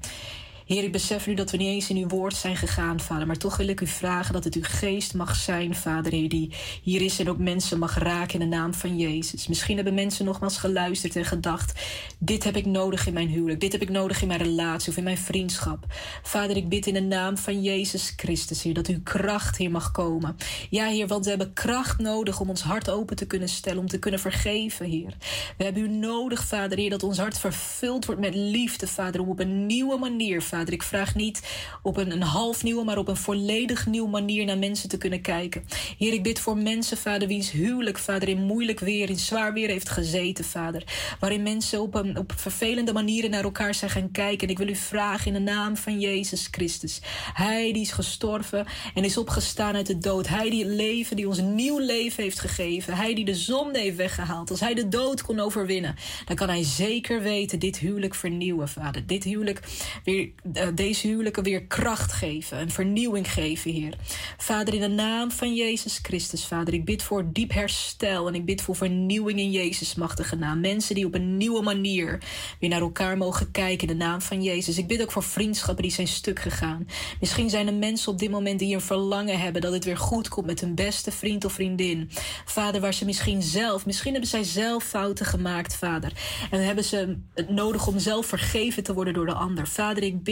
Heer, ik besef nu dat we niet eens in uw woord zijn gegaan, vader. Maar toch wil ik u vragen dat het uw geest mag zijn, vader, Heer, die hier is en ook mensen mag raken in de naam van Jezus. Misschien hebben mensen nogmaals geluisterd en gedacht: dit heb ik nodig in mijn huwelijk, dit heb ik nodig in mijn relatie of in mijn vriendschap. Vader, ik bid in de naam van Jezus Christus, Heer, dat uw kracht hier mag komen. Ja, Heer, want we hebben kracht nodig om ons hart open te kunnen stellen, om te kunnen vergeven, Heer. We hebben u nodig, Vader, Heer, dat ons hart vervuld wordt met liefde, Vader, om op een nieuwe manier, Vader Ik vraag niet op een, een half nieuwe, maar op een volledig nieuwe manier naar mensen te kunnen kijken. Heer, ik bid voor mensen, Vader, wiens huwelijk, Vader, in moeilijk weer, in zwaar weer heeft gezeten, Vader. Waarin mensen op, een, op vervelende manieren naar elkaar zijn gaan kijken. En ik wil u vragen in de naam van Jezus Christus. Hij die is gestorven en is opgestaan uit de dood. Hij die het leven, die ons nieuw leven heeft gegeven. Hij die de zonde heeft weggehaald. Als hij de dood kon overwinnen, dan kan hij zeker weten dit huwelijk vernieuwen, Vader. Dit huwelijk weer, deze huwelijken weer kracht geven, een vernieuwing geven, Heer. Vader, in de naam van Jezus Christus, Vader, ik bid voor diep herstel en ik bid voor vernieuwing in Jezus' machtige naam. Mensen die op een nieuwe manier weer naar elkaar mogen kijken in de naam van Jezus. Ik bid ook voor vriendschappen die zijn stuk gegaan. Misschien zijn er mensen op dit moment die een verlangen hebben dat het weer goed komt met hun beste vriend of vriendin. Vader, waar ze misschien zelf, misschien hebben zij zelf fouten gemaakt, Vader. En hebben ze het nodig om zelf vergeven te worden door de ander. Vader, ik bid,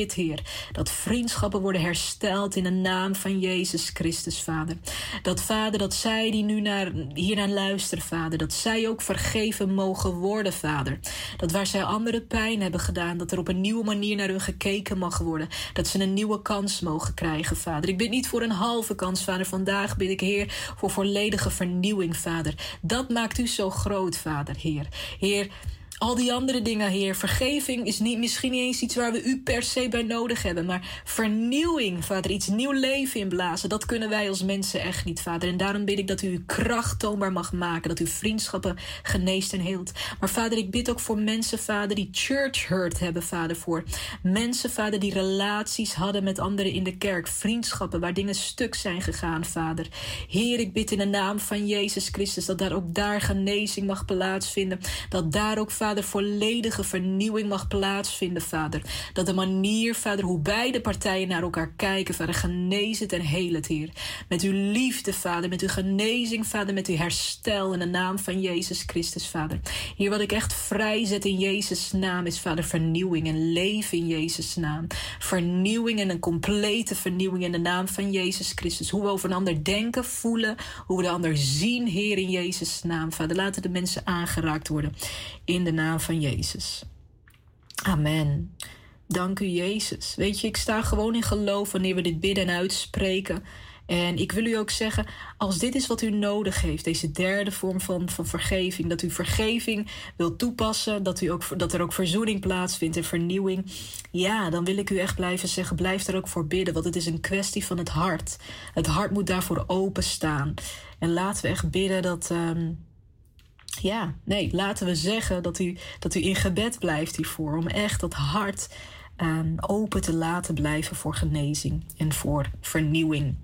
Dat vriendschappen worden hersteld in de naam van Jezus Christus, Vader. Dat, Vader, dat zij die nu naar, hier naar luisteren, Vader, dat zij ook vergeven mogen worden, Vader. Dat waar zij andere pijn hebben gedaan, dat er op een nieuwe manier naar hun gekeken mag worden. Dat ze een nieuwe kans mogen krijgen, Vader. Ik bid niet voor een halve kans, Vader. Vandaag bid ik, Heer, voor volledige vernieuwing, Vader. Dat maakt u zo groot, Vader, Heer. Heer, al die andere dingen, Heer. Vergeving is niet, misschien niet eens iets waar we u per se bij nodig hebben. Maar vernieuwing, Vader, iets nieuw leven inblazen. Dat kunnen wij als mensen echt niet, Vader. En daarom bid ik dat u uw kracht toonbaar mag maken. Dat u vriendschappen geneest en heelt. Maar Vader, ik bid ook voor mensen, Vader, die church hurt hebben, Vader. Voor mensen, Vader, die relaties hadden met anderen in de kerk. Vriendschappen waar dingen stuk zijn gegaan, Vader. Heer, ik bid in de naam van Jezus Christus dat daar ook daar genezing mag plaatsvinden. Dat daar ook, Vader Vader, volledige vernieuwing mag plaatsvinden, Vader. Dat de manier, Vader, hoe beide partijen naar elkaar kijken, Vader, genezen en heel het, Heer. Met uw liefde, Vader, met uw genezing, Vader, met uw herstel in de naam van Jezus Christus, Vader. Hier wat ik echt vrijzet in Jezus' naam is, Vader, vernieuwing en leven in Jezus' naam. Vernieuwing en een complete vernieuwing in de naam van Jezus Christus. Hoe we over een ander denken, voelen, hoe we de ander zien, Heer, in Jezus' naam, Vader. Laten de mensen aangeraakt worden in de naam van Jezus. Amen. Dank u, Jezus. Weet je, ik sta gewoon in geloof wanneer we dit bidden en uitspreken. En ik wil u ook zeggen, als dit is wat u nodig heeft, deze derde vorm van, van vergeving, dat u vergeving wilt toepassen, dat, u ook, dat er ook verzoening plaatsvindt en vernieuwing, ja, dan wil ik u echt blijven zeggen, blijf er ook voor bidden, want het is een kwestie van het hart. Het hart moet daarvoor openstaan. En laten we echt bidden dat. Um, ja, nee, laten we zeggen dat u, dat u in gebed blijft hiervoor. Om echt dat hart um, open te laten blijven voor genezing en voor vernieuwing.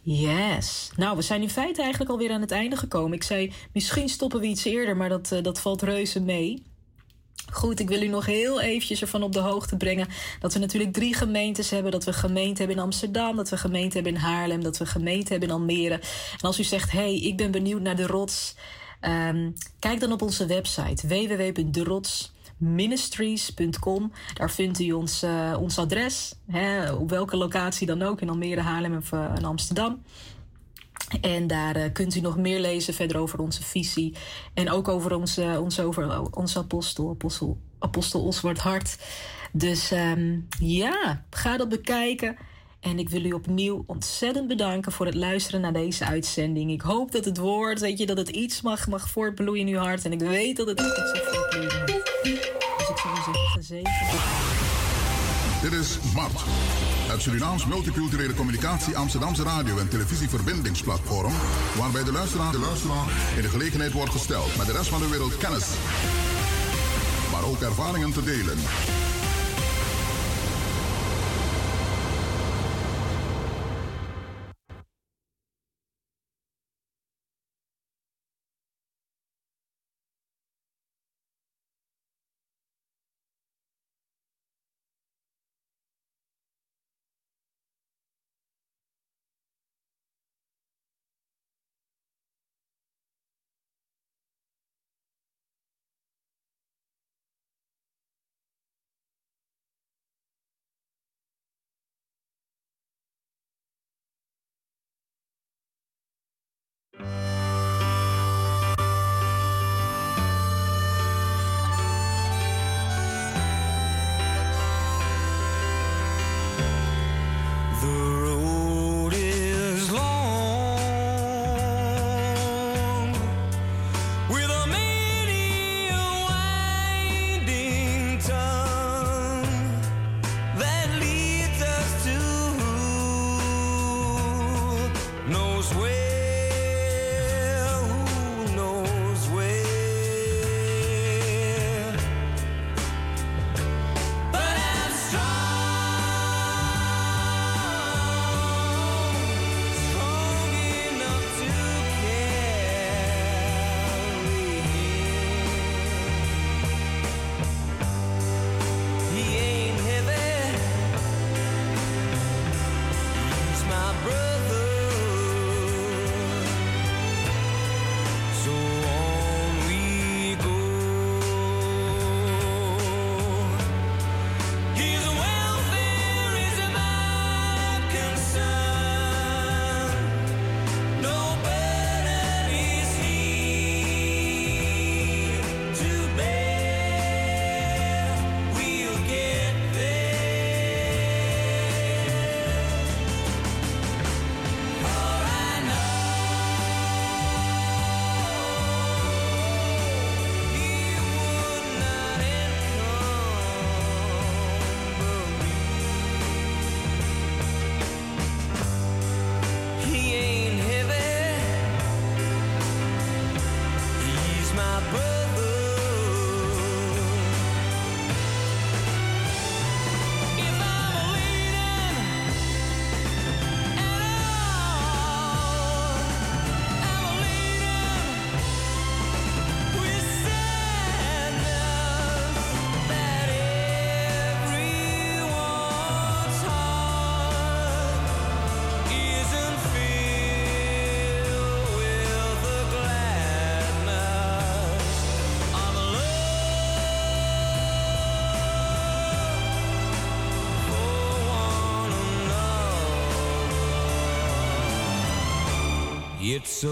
Yes. Nou, we zijn in feite eigenlijk alweer aan het einde gekomen. Ik zei, misschien stoppen we iets eerder, maar dat, uh, dat valt reuze mee. Goed, ik wil u nog heel eventjes ervan op de hoogte brengen dat we natuurlijk drie gemeentes hebben. Dat we gemeente hebben in Amsterdam, dat we gemeente hebben in Haarlem, dat we gemeente hebben in Almere. En als u zegt, hé, hey, ik ben benieuwd naar de rots... Um, kijk dan op onze website www.derotsministries.com. Daar vindt u ons, uh, ons adres, hè, op welke locatie dan ook, in Almere, Haarlem of uh, in Amsterdam. En daar uh, kunt u nog meer lezen verder over onze visie. En ook over onze, over, onze apostel, apostel, Oswald Hart. Dus um, ja, ga dat bekijken. En ik wil u opnieuw ontzettend bedanken voor het luisteren naar deze uitzending. Ik hoop dat het woord, weet je, dat het iets mag, mag voortbloeien in uw hart. En ik weet dat het iets mag voortbloeien. Dus ik zou zeggen, gezegend. Dit is Mart, het Surinaams Multiculturele Communicatie Amsterdamse Radio- en Televisieverbindingsplatform, waarbij de luisteraar, de luisteraar in de gelegenheid wordt gesteld met de rest van de wereld kennis, maar ook ervaringen te delen. It's a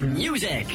music,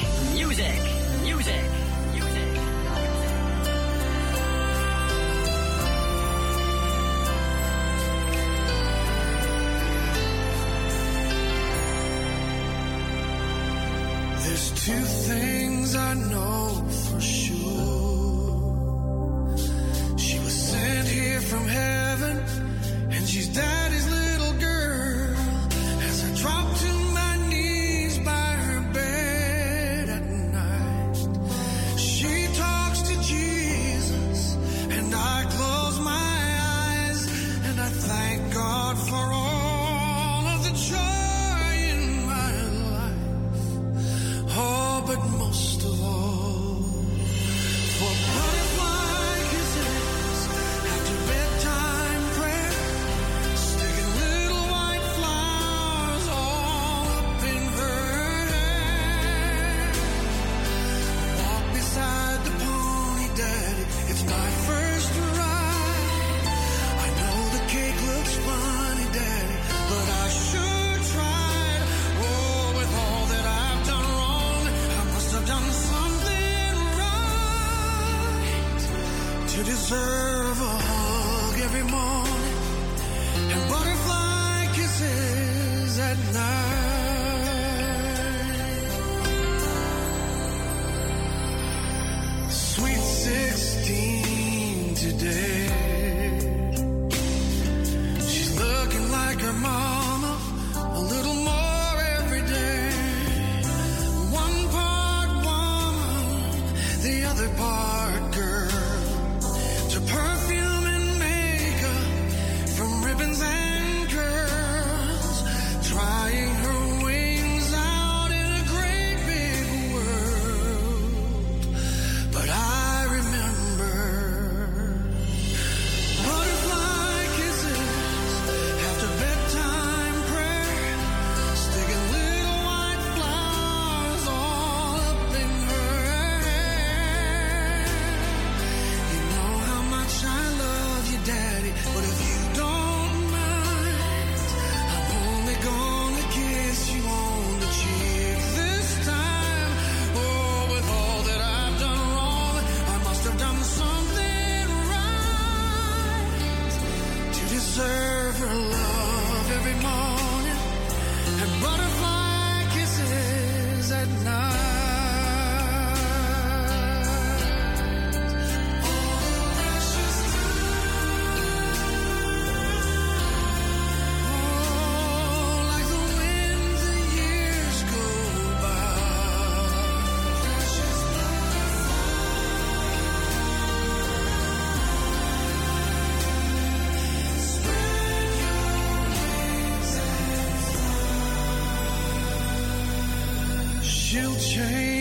change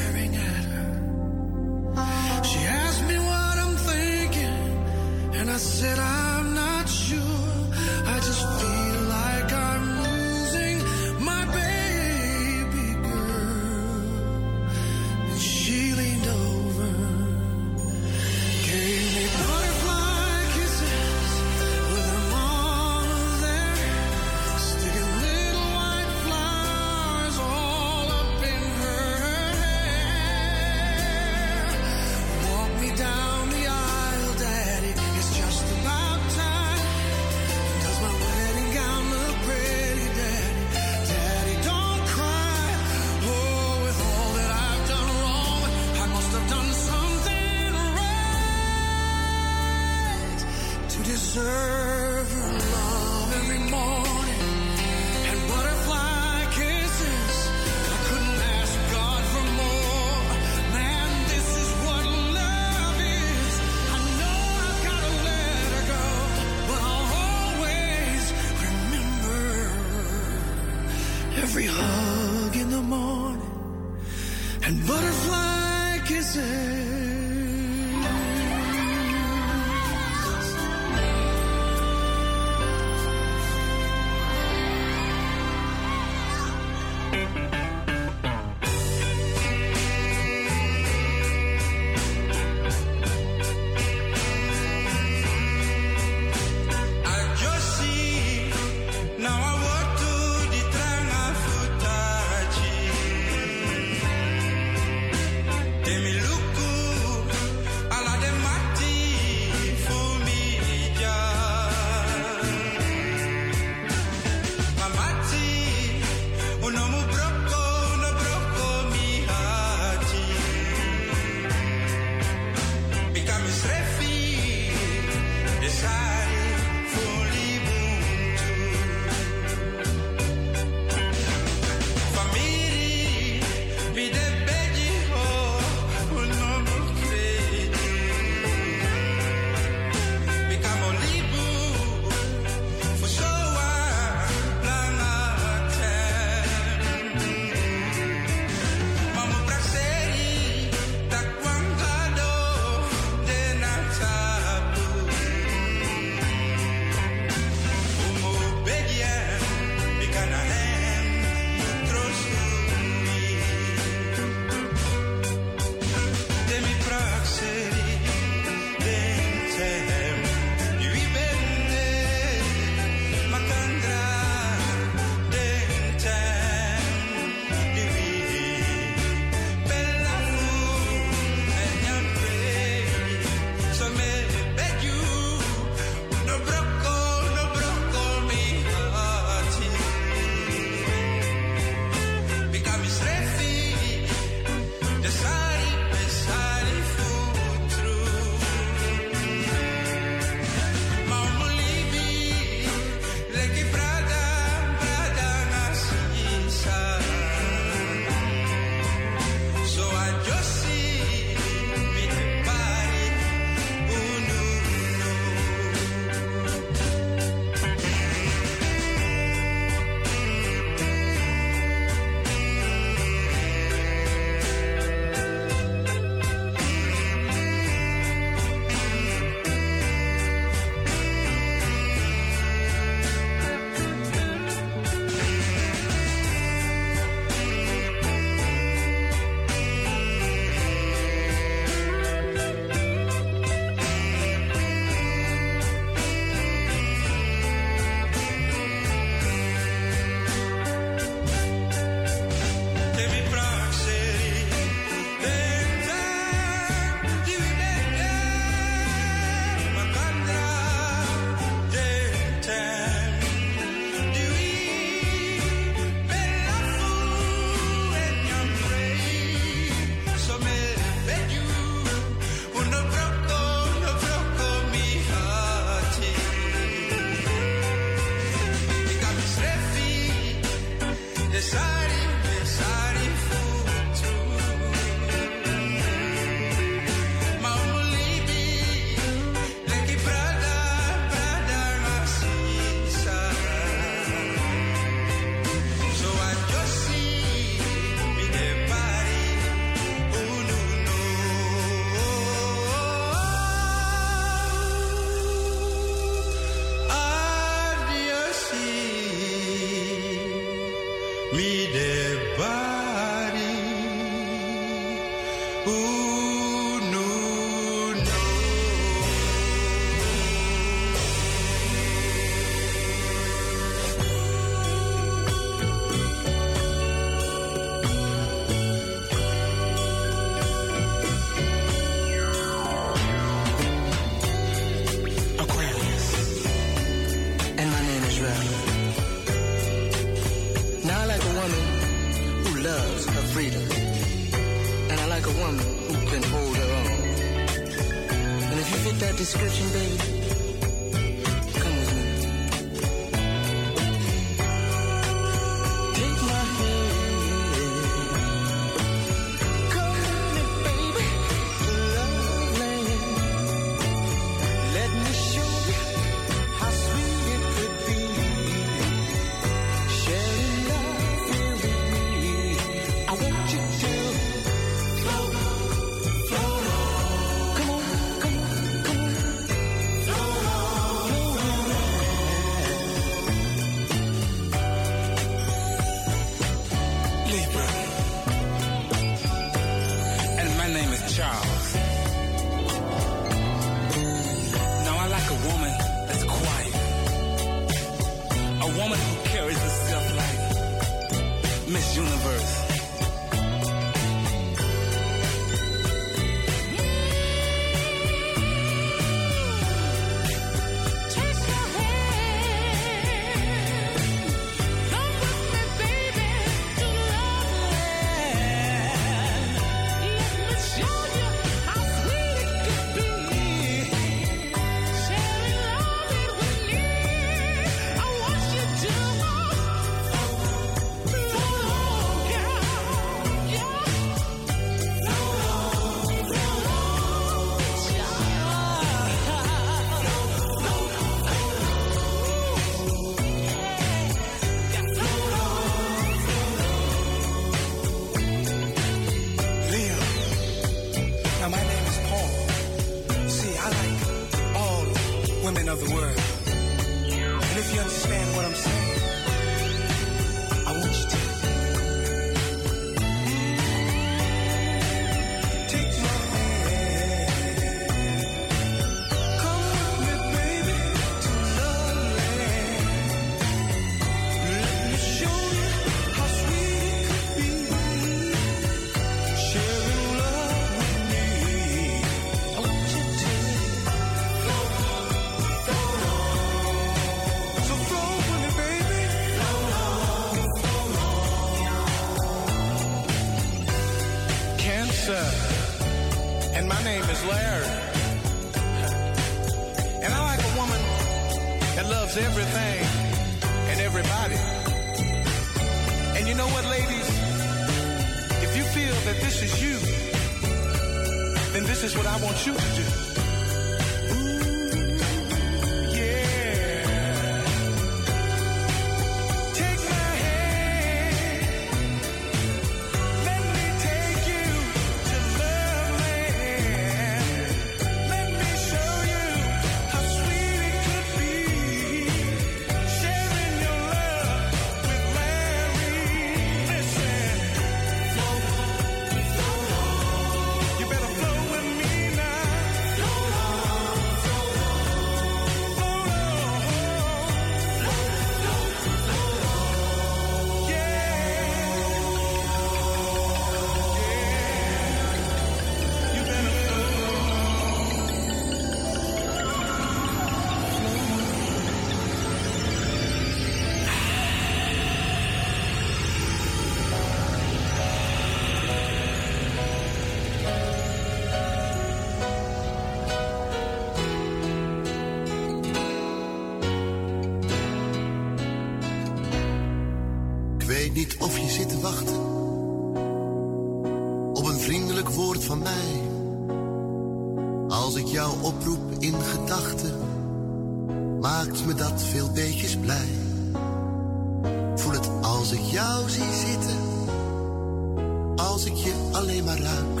alleen maar ruik.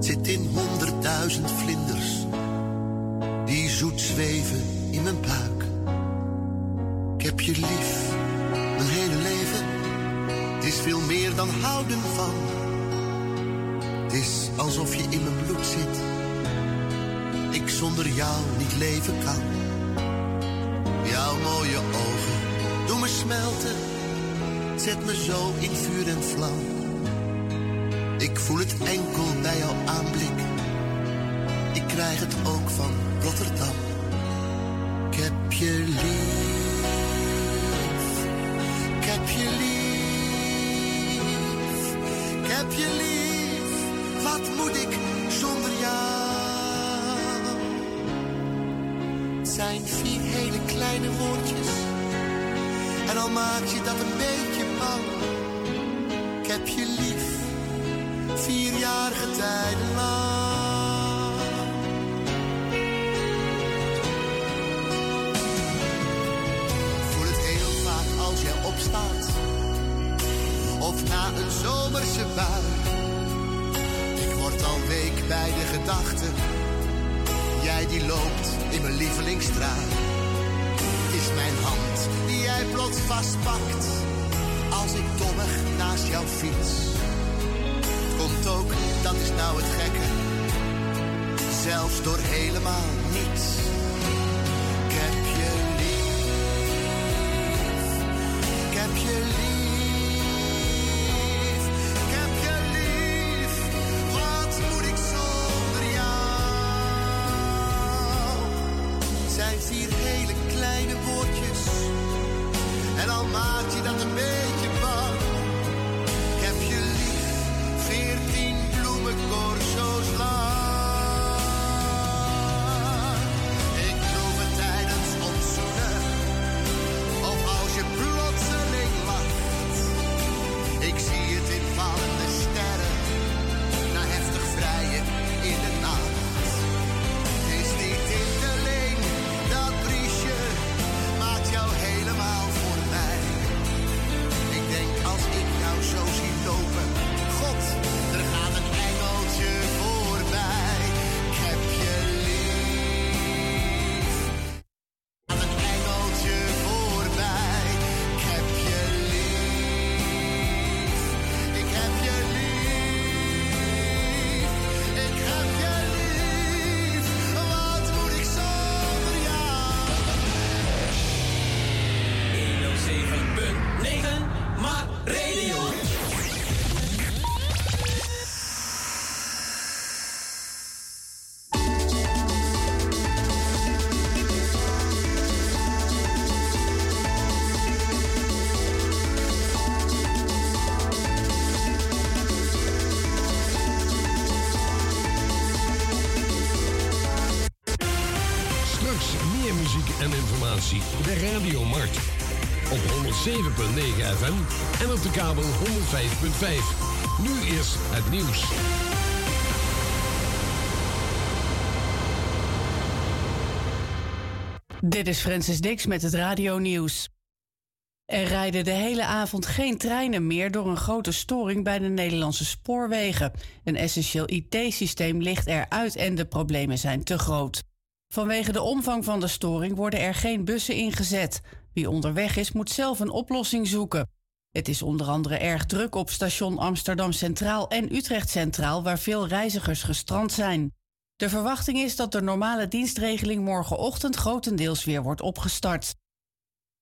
Zit in honderdduizend vlinders die zoet zweven in mijn buik. Ik heb je lief, mijn hele leven. Het is veel meer dan houden van. Het is alsof je in mijn bloed zit. Ik zonder jou niet leven kan. Jouw mooie ogen doen me smelten. Zet me zo in vuur en vlam. Ik voel het enkel bij jouw aanblik. Ik krijg het ook van Rotterdam. Ik heb je lief. Ik heb je lief. Ik heb je lief. Wat moet ik zonder jou? Het zijn vier hele kleine woordjes. En al maak je dat een beetje bang. Ik heb je lief vierjarige tijden lang. Voel het heel vaak als jij opstaat. Of na een zomerse bui. Ik word al week bij de gedachte. Jij die loopt in mijn lievelingsstraat. Is mijn hand die jij plots vastpakt. Als ik dommig naast jou fiets. Dat is nou het gekke. Zelfs door helemaal niets. FM en op de kabel 105.5. Nu eerst het nieuws. Dit is Francis Dix met het radio-nieuws. Er rijden de hele avond geen treinen meer door een grote storing bij de Nederlandse spoorwegen. Een essentieel IT-systeem ligt eruit en de problemen zijn te groot. Vanwege de omvang van de storing worden er geen bussen ingezet. Wie onderweg is, moet zelf een oplossing zoeken. Het is onder andere erg druk op station Amsterdam Centraal en Utrecht Centraal, waar veel reizigers gestrand zijn. De verwachting is dat de normale dienstregeling morgenochtend grotendeels weer wordt opgestart.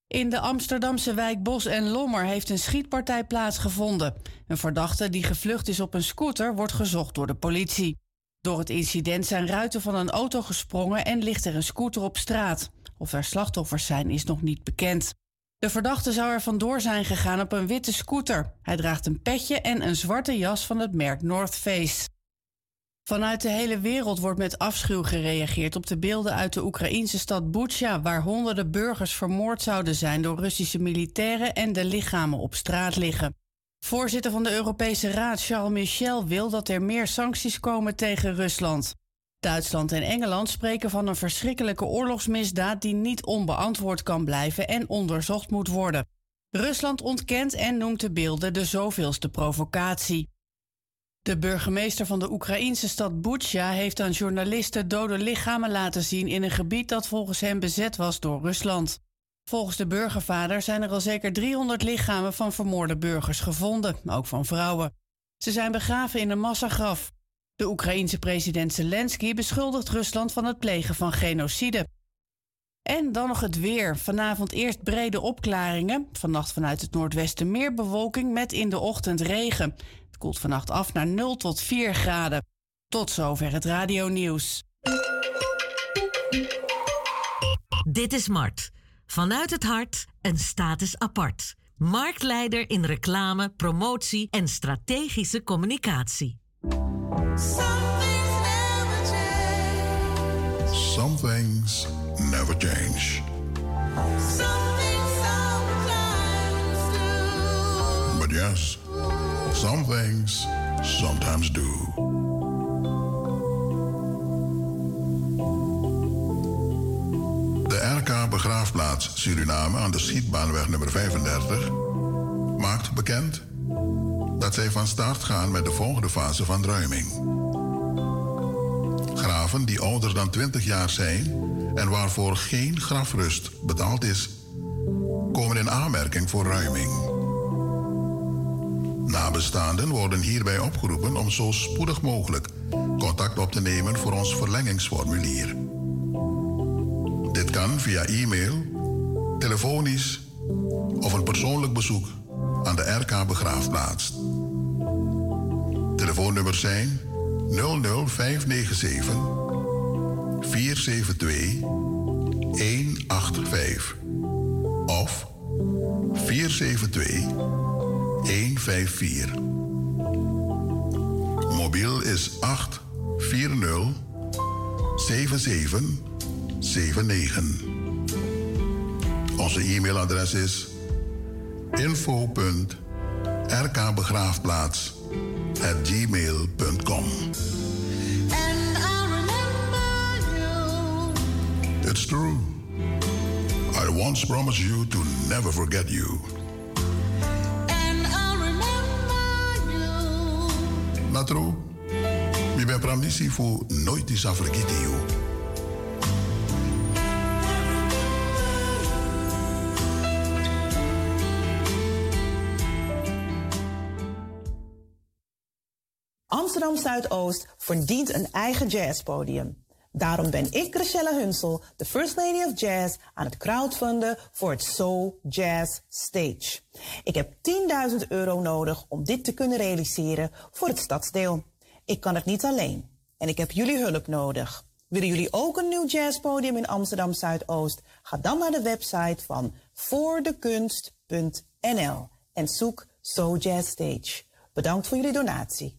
In de Amsterdamse wijk Bos en Lommer heeft een schietpartij plaatsgevonden. Een verdachte die gevlucht is op een scooter wordt gezocht door de politie. Door het incident zijn ruiten van een auto gesprongen en ligt er een scooter op straat. Of er slachtoffers zijn is nog niet bekend. De verdachte zou er vandoor zijn gegaan op een witte scooter. Hij draagt een petje en een zwarte jas van het merk North Face. Vanuit de hele wereld wordt met afschuw gereageerd op de beelden uit de Oekraïnse stad Butsja, waar honderden burgers vermoord zouden zijn door Russische militairen en de lichamen op straat liggen. Voorzitter van de Europese Raad Charles Michel wil dat er meer sancties komen tegen Rusland. Duitsland en Engeland spreken van een verschrikkelijke oorlogsmisdaad die niet onbeantwoord kan blijven en onderzocht moet worden. Rusland ontkent en noemt de beelden de zoveelste provocatie. De burgemeester van de Oekraïnse stad Butsja heeft aan journalisten dode lichamen laten zien in een gebied dat volgens hem bezet was door Rusland. Volgens de burgervader zijn er al zeker 300 lichamen van vermoorde burgers gevonden, ook van vrouwen. Ze zijn begraven in een massagraf. De Oekraïense president Zelensky beschuldigt Rusland van het plegen van genocide. En dan nog het weer. Vanavond eerst brede opklaringen. Vannacht vanuit het noordwesten meer bewolking met in de ochtend regen. Het koelt vannacht af naar 0 tot 4 graden. Tot zover het radio-nieuws. Dit is Mart. Vanuit het hart een status apart. Marktleider in reclame, promotie en strategische communicatie. Some things never change. But yes, some things sometimes do. De RK Begraafplaats Suriname aan de Schietbaanweg nummer 35 maakt bekend dat zij van start gaan met de volgende fase van ruiming. Graven die ouder dan 20 jaar zijn en waarvoor geen grafrust betaald is, komen in aanmerking voor ruiming. Nabestaanden worden hierbij opgeroepen om zo spoedig mogelijk contact op te nemen voor ons verlengingsformulier. Dit kan via e-mail, telefonisch of een persoonlijk bezoek aan de RK Begraafplaats. Telefoonnummers zijn 00597 472 185 of 472 154. Mobiel is 840 7779. Onze e-mailadres is info.rkbegraafplaats at gmail.com. It's true. I once promised you to never forget you. Natro, mi ben pramnisi fu nooit is afrekiti you. Amsterdam Zuidoost verdient een eigen jazzpodium. Daarom ben ik, Chriselle Hunsel, de First Lady of Jazz, aan het crowdfunden voor het Soul Jazz Stage. Ik heb 10.000 euro nodig om dit te kunnen realiseren voor het stadsdeel. Ik kan het niet alleen en ik heb jullie hulp nodig. Willen jullie ook een nieuw jazzpodium in Amsterdam Zuidoost? Ga dan naar de website van voordekunst.nl en zoek Soul Jazz Stage. Bedankt voor jullie donatie.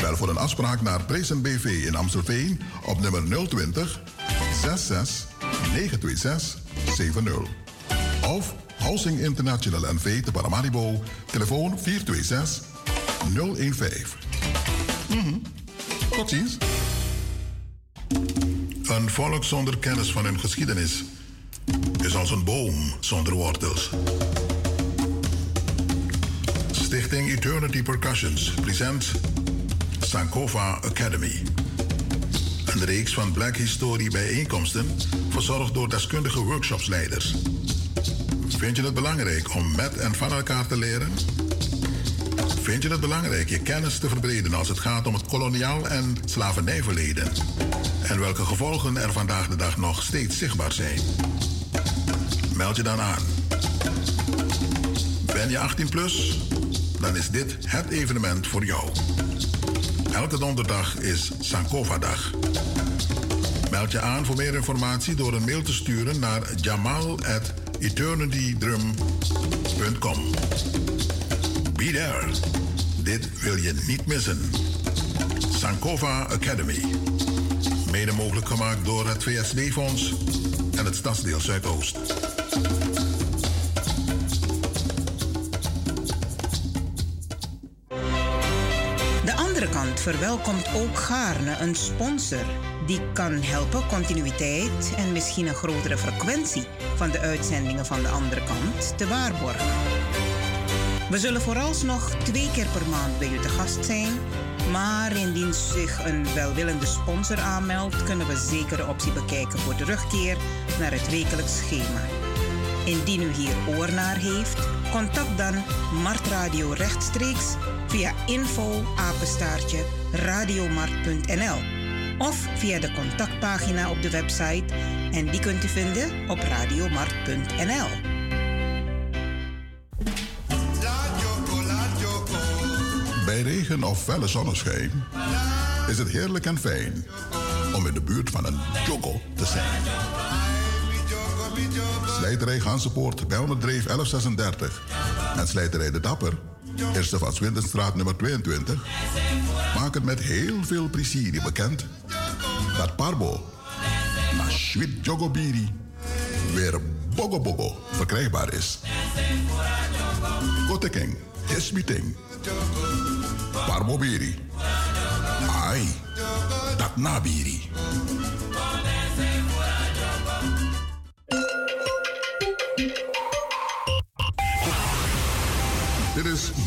Bel voor een afspraak naar Prezen BV in Amstelveen op nummer 020 66 926 70. Of Housing International NV te Paramaribo, telefoon 426 015. Mhm. Tot ziens. Een volk zonder kennis van hun geschiedenis is als een boom zonder wortels. Stichting Eternity Percussions present Sankova Academy. Een reeks van Black History bijeenkomsten, verzorgd door deskundige workshopsleiders. Vind je het belangrijk om met en van elkaar te leren? Vind je het belangrijk je kennis te verbreden als het gaat om het koloniaal en slavernijverleden? En welke gevolgen er vandaag de dag nog steeds zichtbaar zijn? Meld je dan aan. Ben je 18 plus? Dan is dit het evenement voor jou. Elke donderdag is Sankova-dag. Meld je aan voor meer informatie door een mail te sturen naar jamal.eternitydrum.com. Be there. Dit wil je niet missen. Sankova Academy. Mede mogelijk gemaakt door het VSD-fonds en het Stadsdeel Zuidoost. Andere kant verwelkomt ook gaarne een sponsor die kan helpen continuïteit en misschien een grotere frequentie van de uitzendingen van de andere kant te waarborgen. We zullen vooralsnog twee keer per maand bij u te gast zijn, maar indien zich een welwillende sponsor aanmeldt, kunnen we zeker de optie bekijken voor terugkeer naar het wekelijks schema. Indien u hier oor naar heeft, contact dan Mart Radio rechtstreeks via info radiomart.nl of via de contactpagina op de website en die kunt u vinden op radiomart.nl. Bij regen of felle zonneschijn is het heerlijk en fijn om in de buurt van een jogo te zijn. Slijterij Gansenpoort 100 1136 en Slijterij De Dapper, eerste van Swindenstraat nummer 22, maken met heel veel plezier bekend dat Parbo, na Jogobiri, weer Bogo Bogo verkrijgbaar is. Koteking, Hismeeting, Parbo Biri. Ai, dat nabiri. Dit is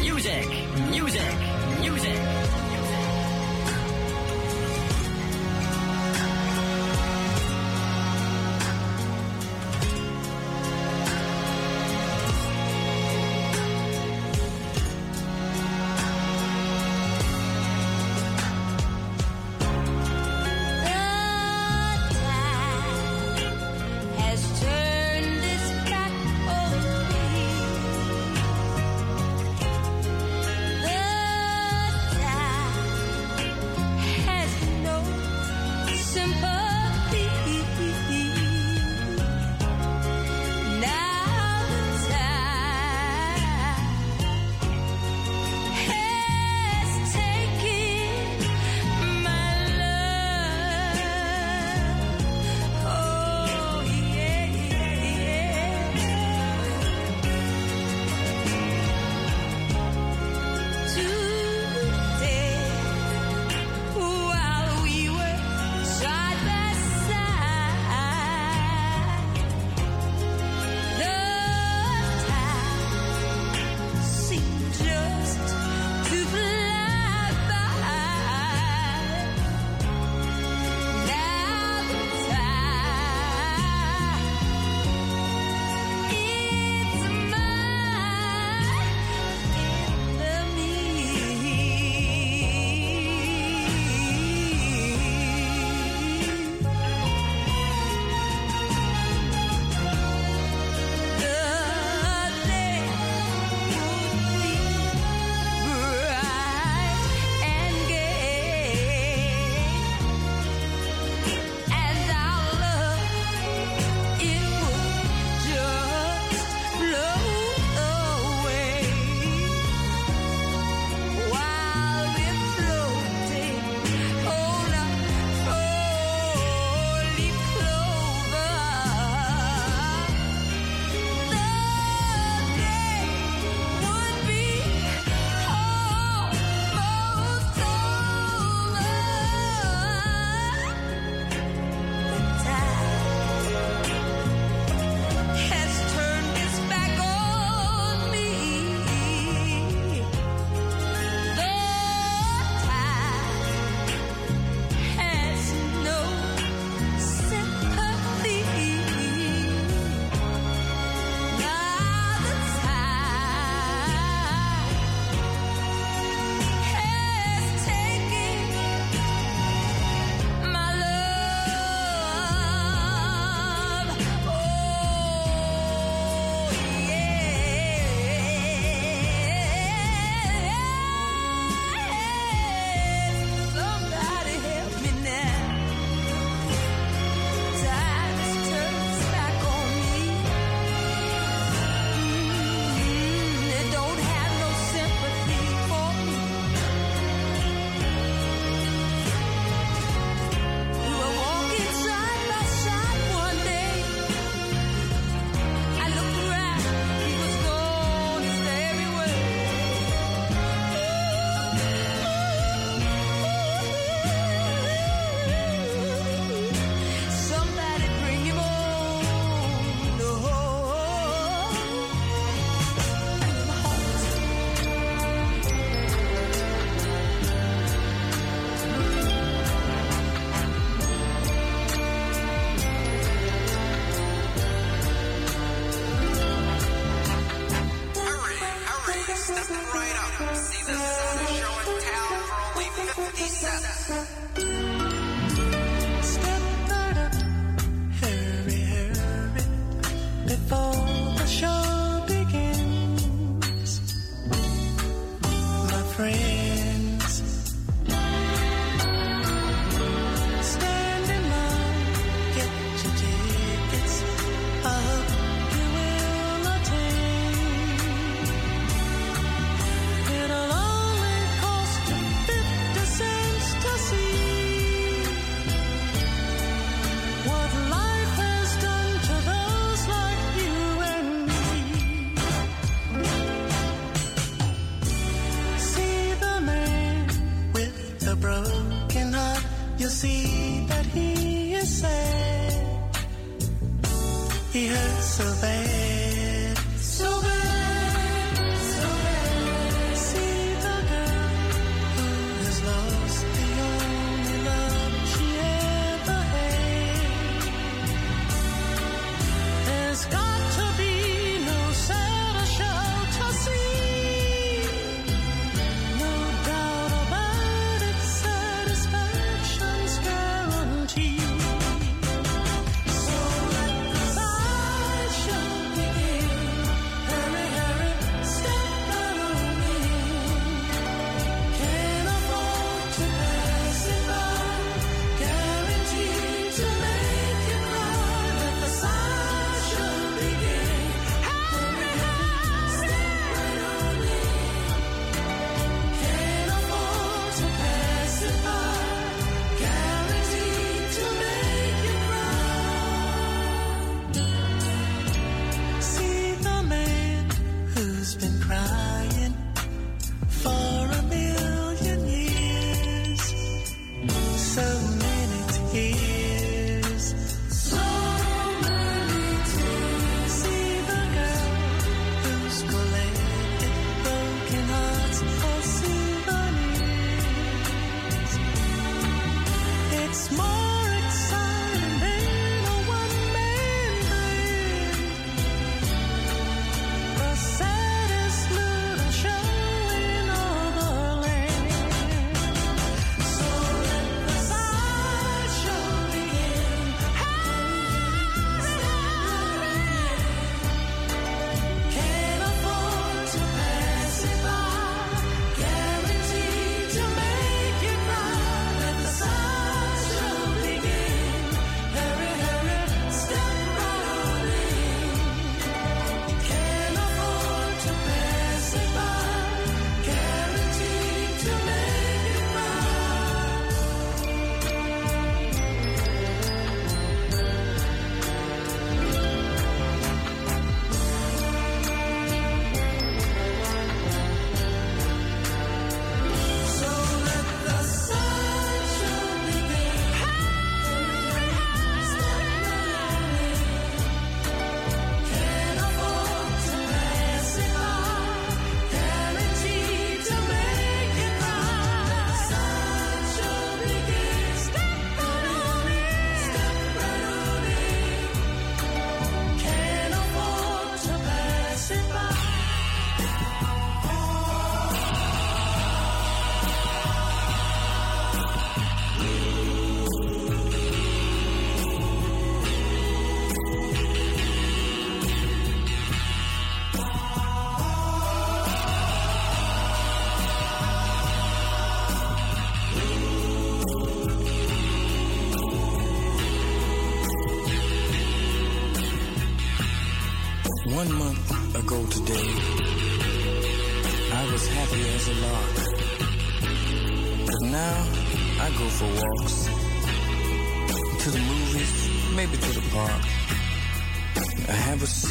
Music, music, music,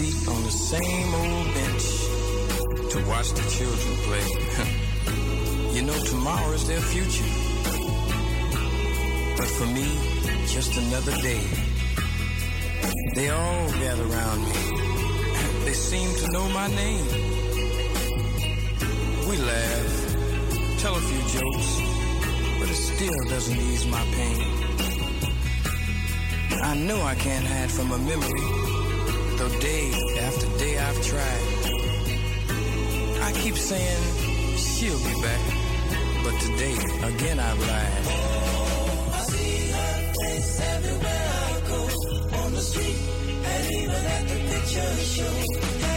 on the same old bench to watch the children play. you know, tomorrow is their future. But for me, just another day. They all gather around me. They seem to know my name. We laugh, tell a few jokes, but it still doesn't ease my pain. I know I can't hide from a memory, though day after day I've tried. I keep saying she'll be back, but today again I've lied. I see her face everywhere I go. On the street and even at the picture show.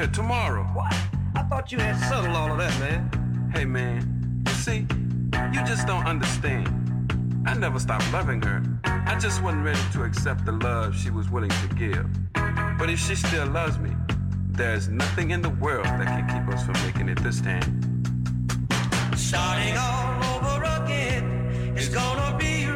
here tomorrow. What? I thought you had settled all of that, man. Hey, man. You see, you just don't understand. I never stopped loving her. I just wasn't ready to accept the love she was willing to give. But if she still loves me, there's nothing in the world that can keep us from making it this time. Starting all over again is gonna be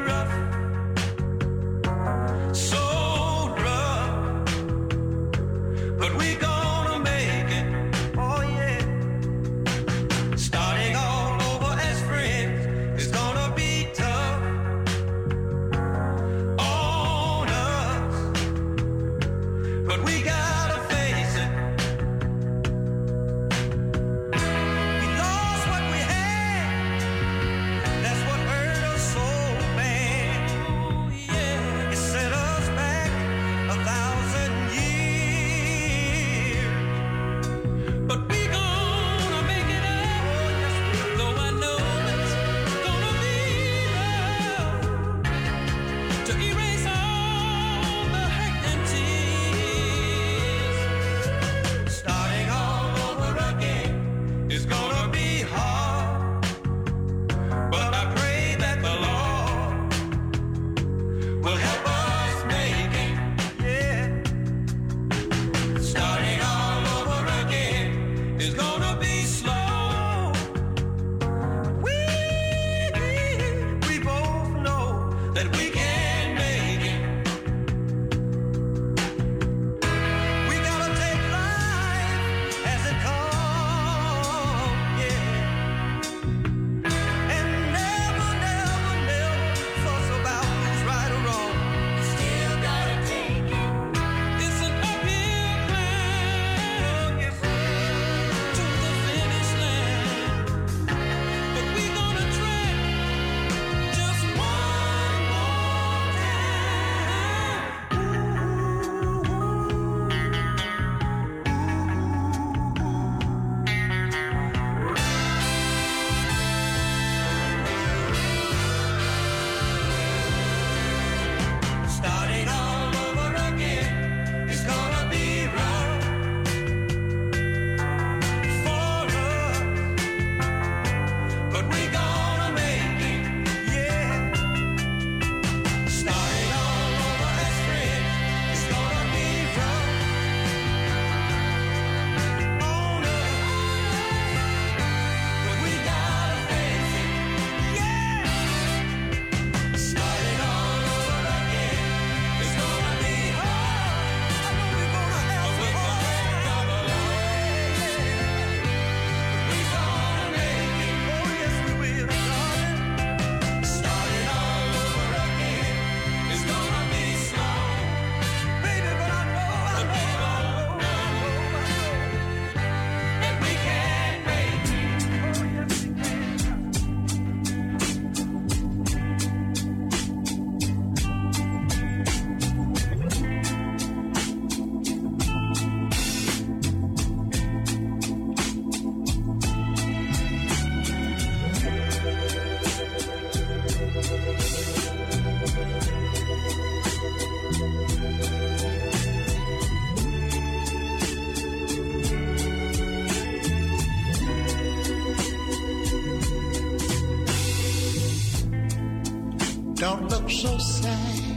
so sad.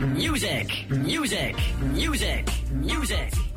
music, music, music, music.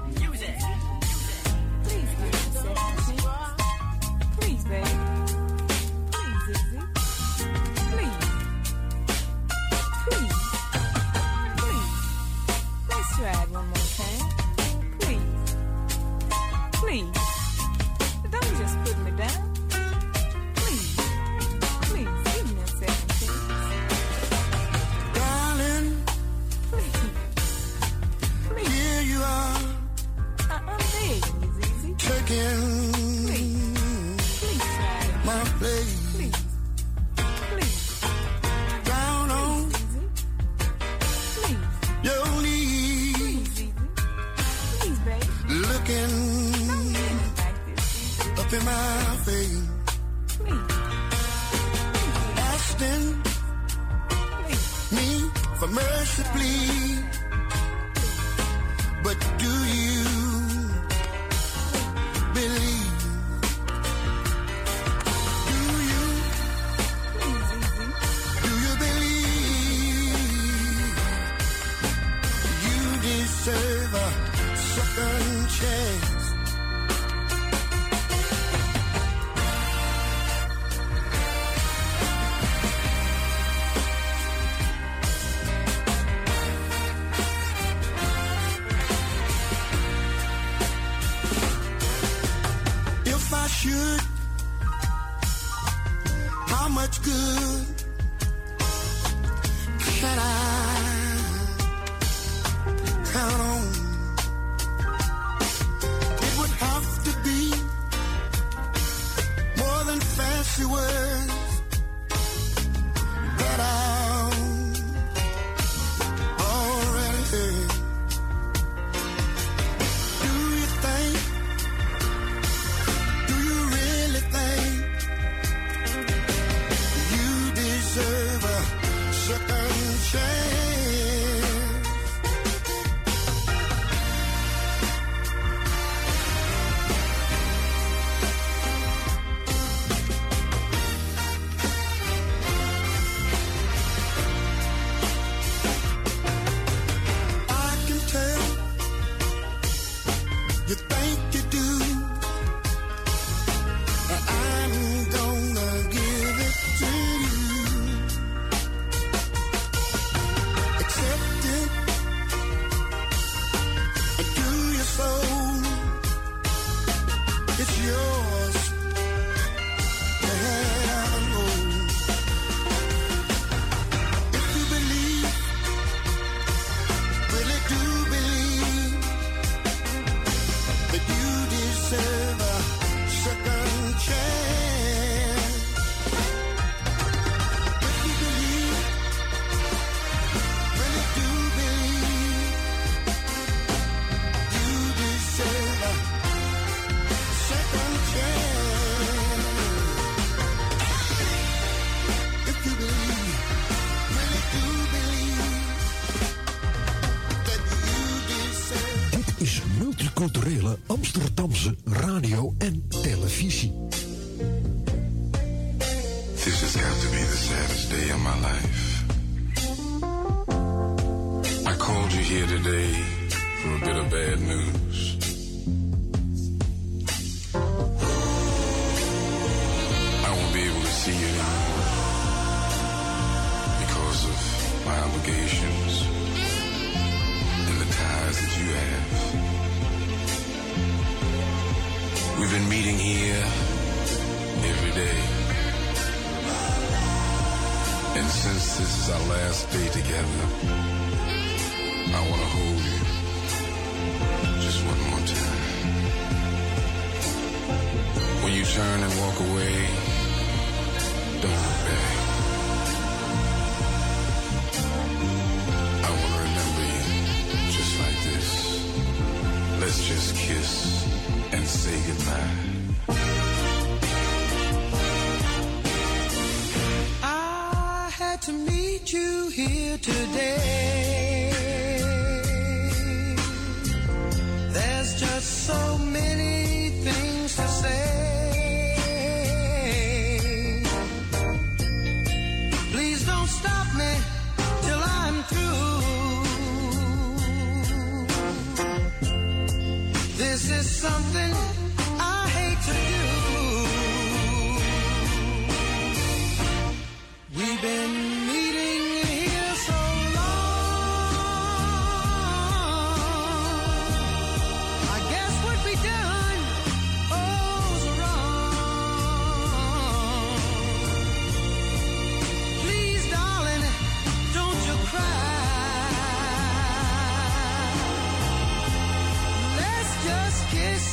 kiss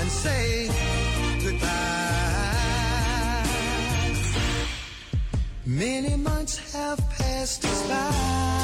and say goodbye. Many months have passed us by.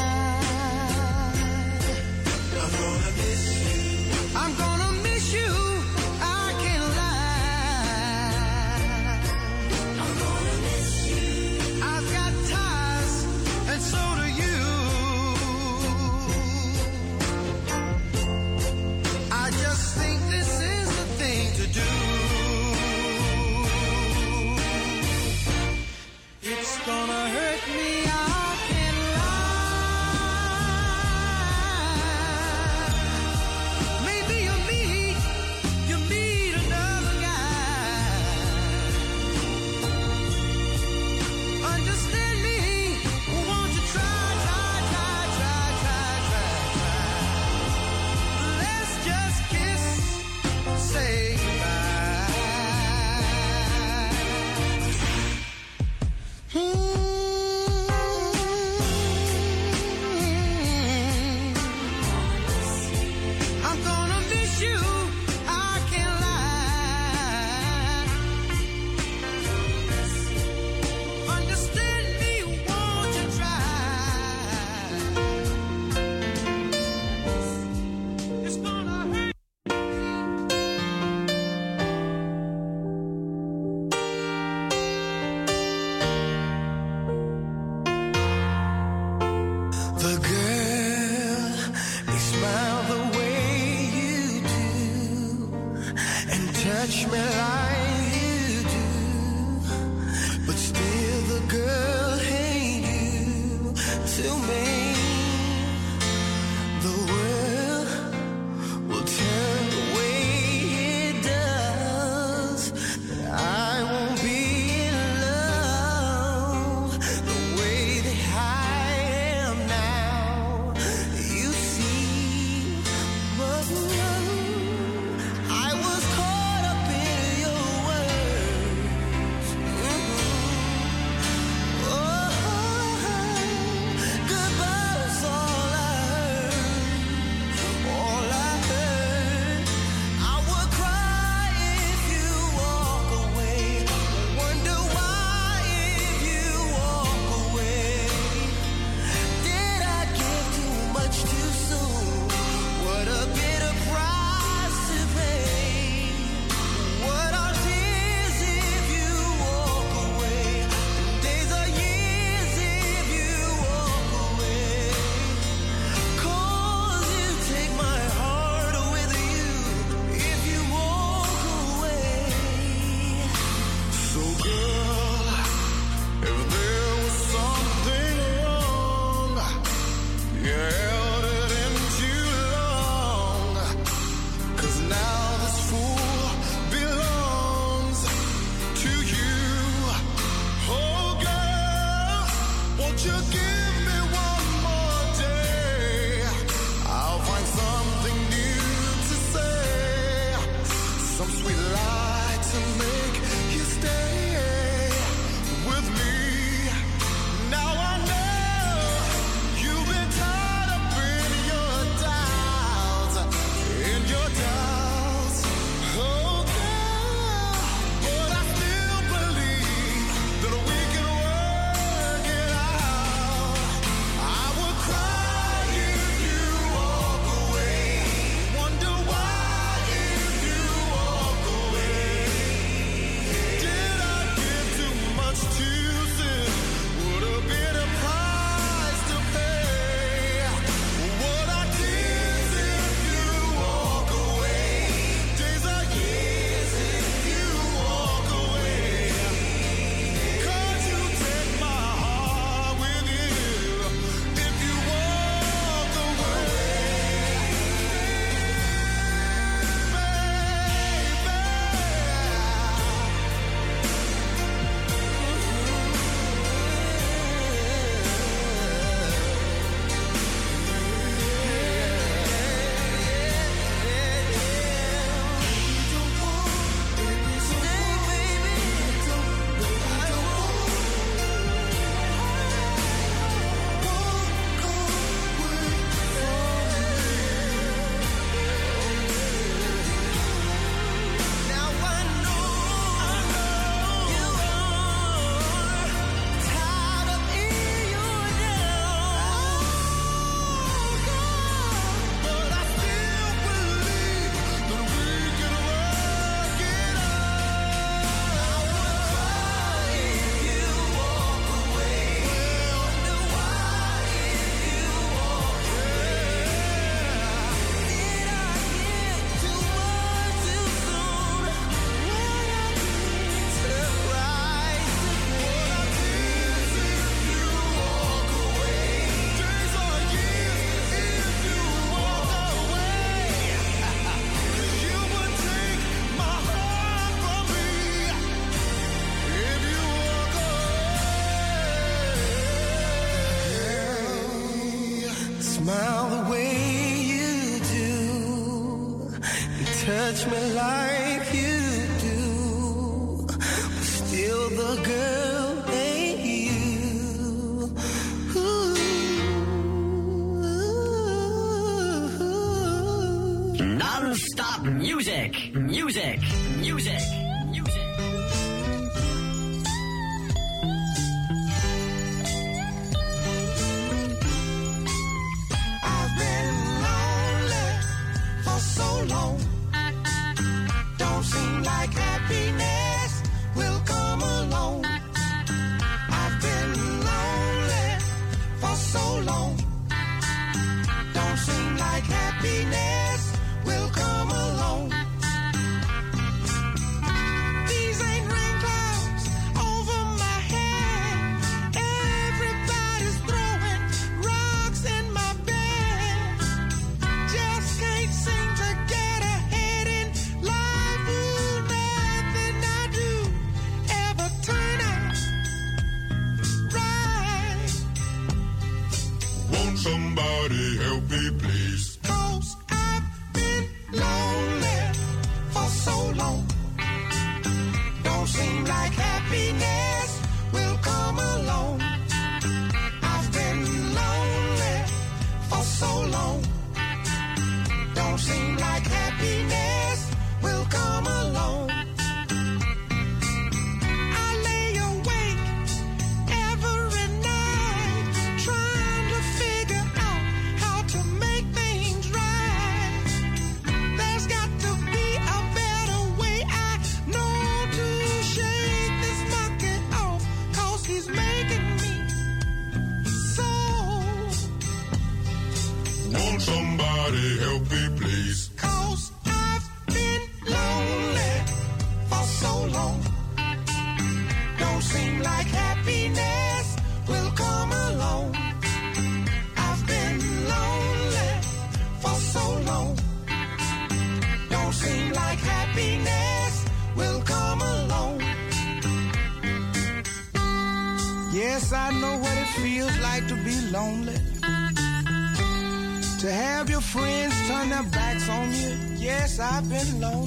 I've been lonely.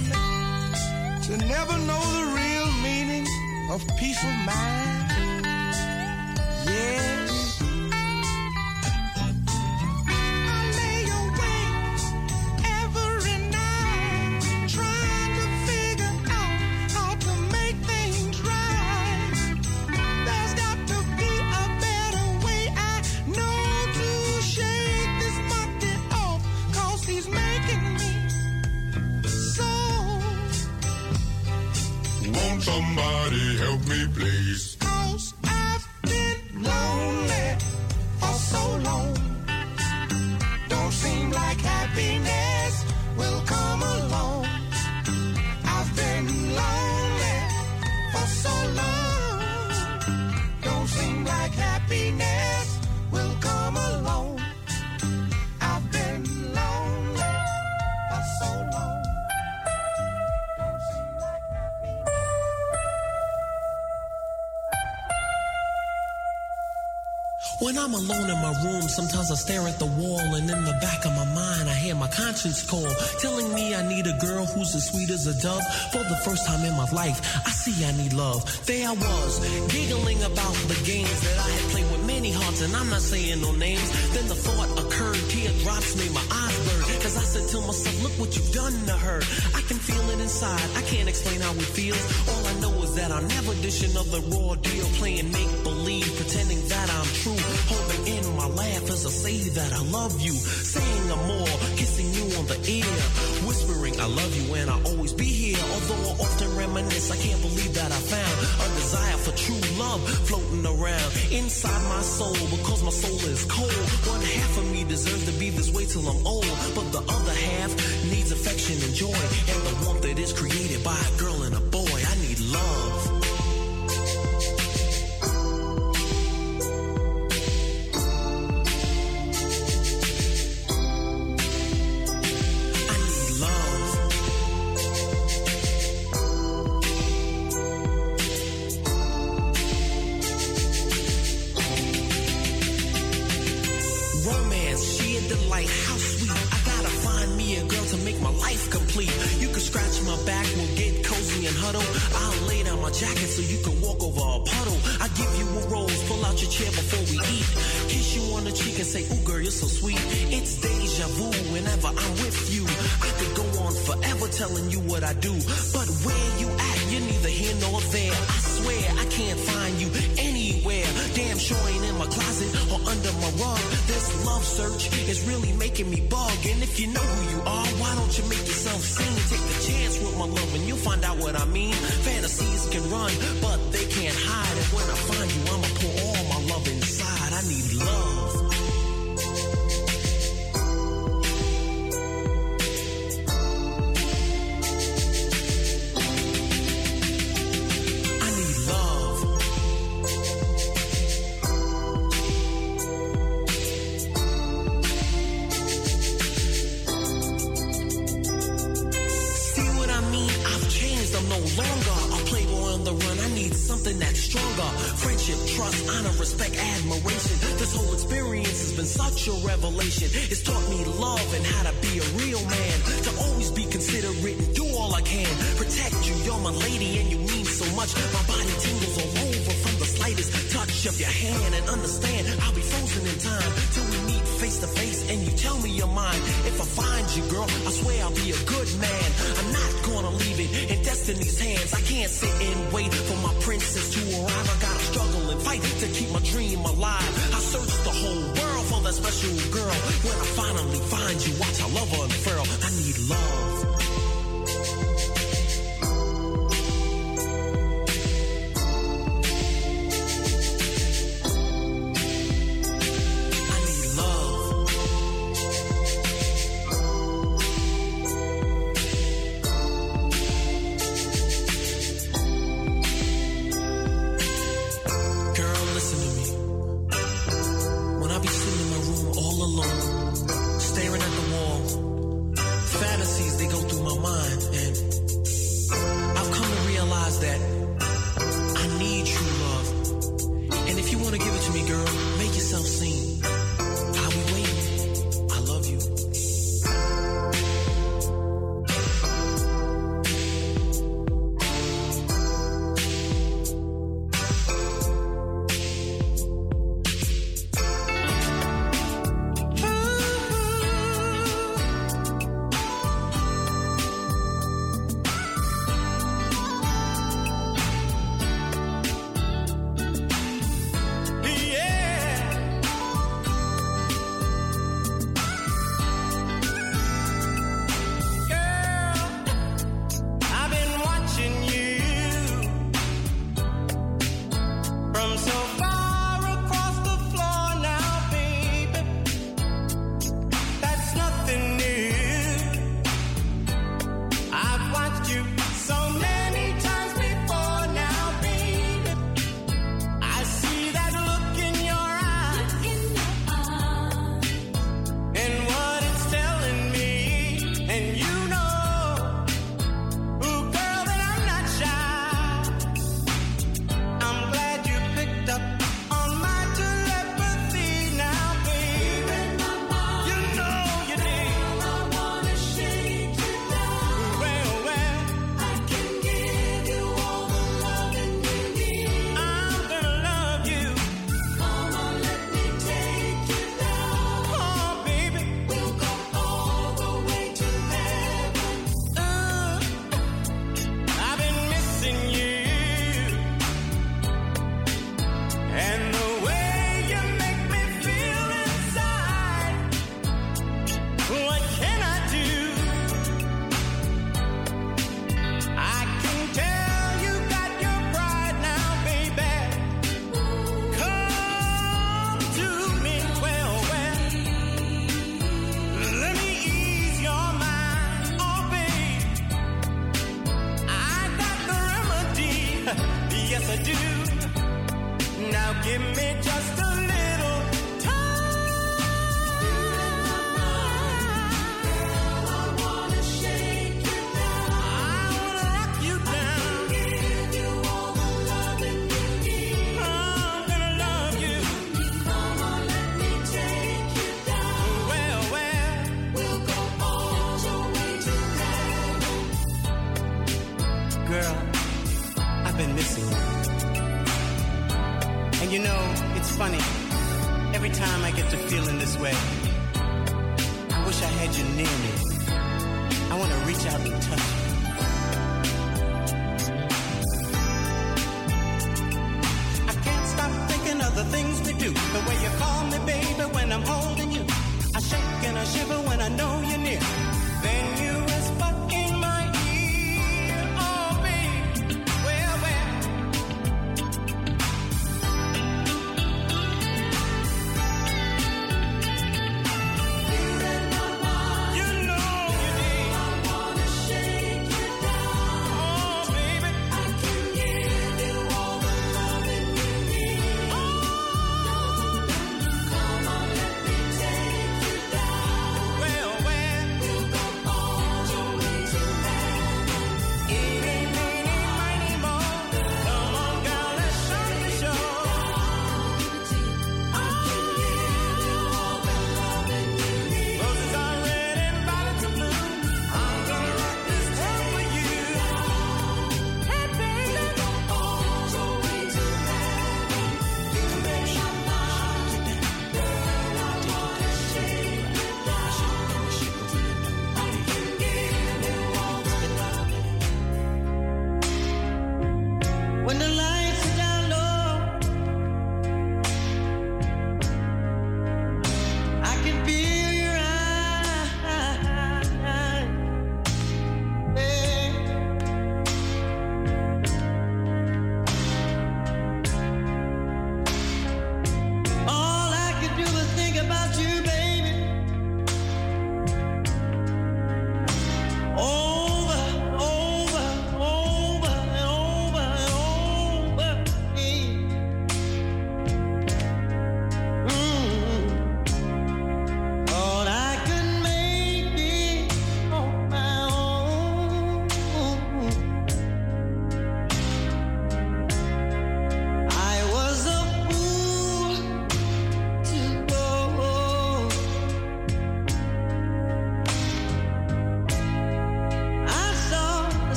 I'm alone in my room, sometimes I stare at the wall, and in the back of my mind, I hear my conscience call, telling me I need a girl who's as sweet as a dove. For the first time in my life, I see I need love. There I was, giggling about the games that I had played with many hearts, and I'm not saying no names. Then the thought occurred, teardrops made my eyes burn, cause I said to myself, look what you've done to her. I can feel it inside, I can't explain how it feels. All I know is that I'll never dish another raw deal, playing make that I love you. Saying I'm more, kissing you on the ear. Whispering I love you and I'll always be here. Although I often reminisce, I can't believe that I found a desire for true love floating around inside my soul. Because my soul is cold. One half of me deserves to be this way till I'm old. But the other half needs affection and joy. And the forever telling you what I do. But where you at, you're neither here nor there. I swear I can't find you anywhere. Damn sure ain't in my closet or under my rug. This love search is really making me bug. And if you know who you are, why don't you make yourself seen? Take the chance with my love and you'll find out what I mean. Fantasies can run, but they can't hide. And when I find you, I'ma pour all my love inside. I need love. Stronger. Friendship, trust, honor, respect, admiration. This whole experience has been such a revelation. It's taught me love and how to be a real man. To always be considerate and do all I can. Protect you. You're my lady and you mean so much. My body tingles all slightest touch of your hand. And understand, I'll be frozen in time till we meet face to face and you tell me your mind. If I find you, girl, I swear I'll be a good man. I'm not gonna leave it in destiny's hands. I can't sit and wait for my princess to arrive. I gotta struggle and fight to keep my dream alive. I search the whole world for that special girl. When I finally find you, watch I love unfurl. I need love.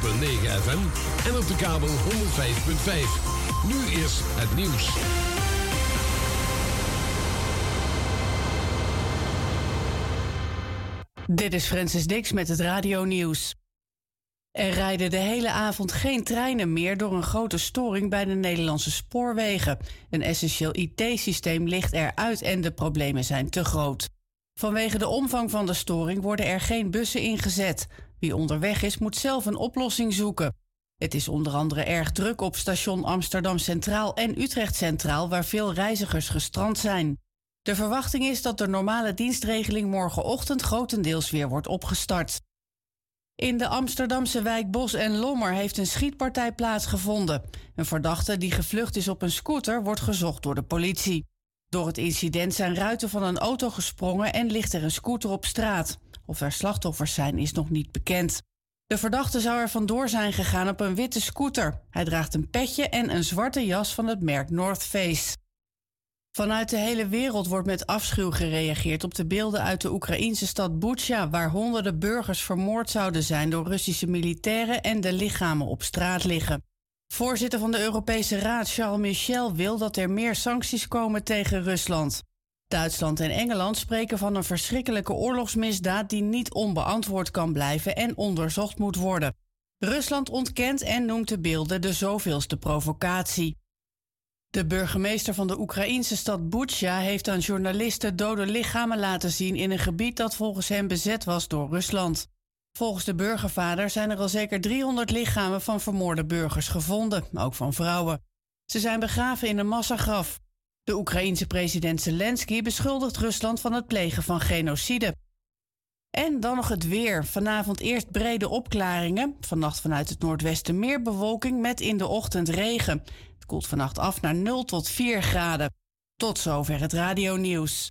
FM en op de kabel 105.5. Nu eerst het nieuws. Dit is Francis Dix met het Radio Nieuws. Er rijden de hele avond geen treinen meer door een grote storing bij de Nederlandse spoorwegen. Een essentieel IT-systeem ligt eruit en de problemen zijn te groot. Vanwege de omvang van de storing worden er geen bussen ingezet. Wie onderweg is, moet zelf een oplossing zoeken. Het is onder andere erg druk op station Amsterdam Centraal en Utrecht Centraal, waar veel reizigers gestrand zijn. De verwachting is dat de normale dienstregeling morgenochtend grotendeels weer wordt opgestart. In de Amsterdamse wijk Bos en Lommer heeft een schietpartij plaatsgevonden. Een verdachte die gevlucht is op een scooter wordt gezocht door de politie. Door het incident zijn ruiten van een auto gesprongen en ligt er een scooter op straat. Of er slachtoffers zijn is nog niet bekend. De verdachte zou er vandoor zijn gegaan op een witte scooter. Hij draagt een petje en een zwarte jas van het merk North Face. Vanuit de hele wereld wordt met afschuw gereageerd op de beelden uit de Oekraïnse stad Butsja, waar honderden burgers vermoord zouden zijn door Russische militairen en de lichamen op straat liggen. Voorzitter van de Europese Raad Charles Michel wil dat er meer sancties komen tegen Rusland. Duitsland en Engeland spreken van een verschrikkelijke oorlogsmisdaad die niet onbeantwoord kan blijven en onderzocht moet worden. Rusland ontkent en noemt de beelden de zoveelste provocatie. De burgemeester van de Oekraïnse stad Butsja heeft aan journalisten dode lichamen laten zien in een gebied dat volgens hem bezet was door Rusland. Volgens de burgervader zijn er al zeker 300 lichamen van vermoorde burgers gevonden, ook van vrouwen. Ze zijn begraven in een massagraf. De Oekraïense president Zelensky beschuldigt Rusland van het plegen van genocide. En dan nog het weer. Vanavond eerst brede opklaringen. Vannacht vanuit het noordwesten meer bewolking met in de ochtend regen. Het koelt vannacht af naar 0 tot 4 graden. Tot zover het radionieuws.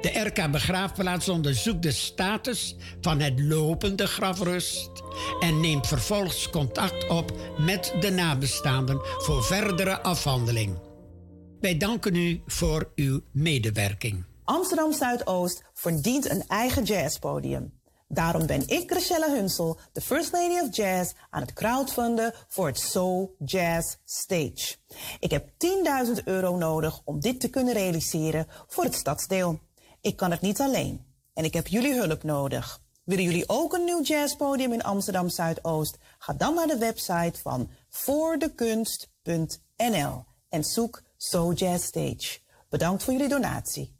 De RK Begraafplaats onderzoekt de status van het lopende grafrust en neemt vervolgens contact op met de nabestaanden voor verdere afhandeling. Wij danken u voor uw medewerking. Amsterdam Zuidoost verdient een eigen jazzpodium. Daarom ben ik, Chriselle Hunsel, de First Lady of Jazz, aan het crowdfunden voor het Soul Jazz Stage. Ik heb 10.000 euro nodig om dit te kunnen realiseren voor het stadsdeel. Ik kan het niet alleen en ik heb jullie hulp nodig. Willen jullie ook een nieuw jazzpodium in Amsterdam Zuidoost? Ga dan naar de website van voordekunst.nl en zoek So Jazz Stage. Bedankt voor jullie donatie.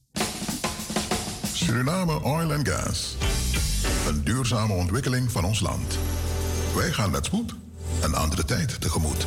Suriname Oil and Gas. Een duurzame ontwikkeling van ons land. Wij gaan met spoed een andere tijd tegemoet.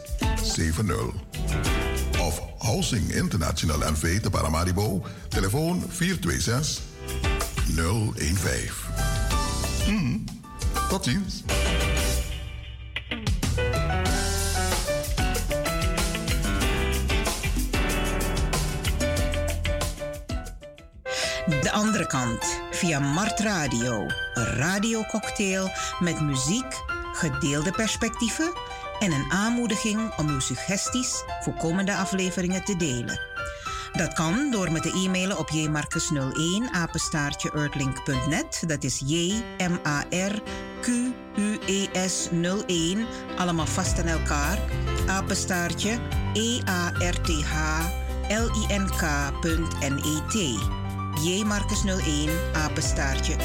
70. Of Housing International NV te Paramaribo, telefoon 426 015. Hmm, tot ziens. De andere kant, via Mart Radio. Een radiococktail met muziek, gedeelde perspectieven en een aanmoediging om uw suggesties voor komende afleveringen te delen. Dat kan door me te e-mailen op jmarcus01 apenstaartje. Dat is J M A R Q U E S 01 allemaal vast aan elkaar. Apenstaartje E A R T H L I N K.net. jmarcus01 apenstaartje.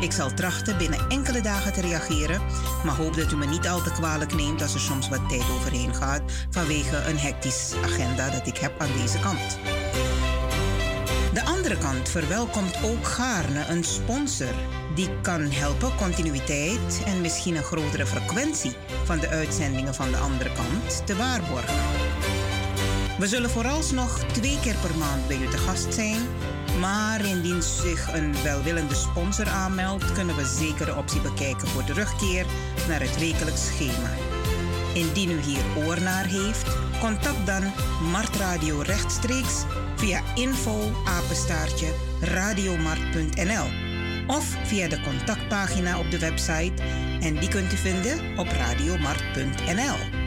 Ik zal trachten binnen enkele dagen te reageren, maar hoop dat u me niet al te kwalijk neemt als er soms wat tijd overheen gaat vanwege een hectisch agenda dat ik heb aan deze kant. De andere kant verwelkomt ook gaarne een sponsor die kan helpen continuïteit en misschien een grotere frequentie van de uitzendingen van de andere kant te waarborgen. We zullen vooralsnog twee keer per maand bij u te gast zijn. Maar indien zich een welwillende sponsor aanmeldt, kunnen we zeker de optie bekijken voor terugkeer naar het wekelijks schema. Indien u hier oor naar heeft, contact dan Mart Radio rechtstreeks via info of via de contactpagina op de website en die kunt u vinden op radiomart.nl.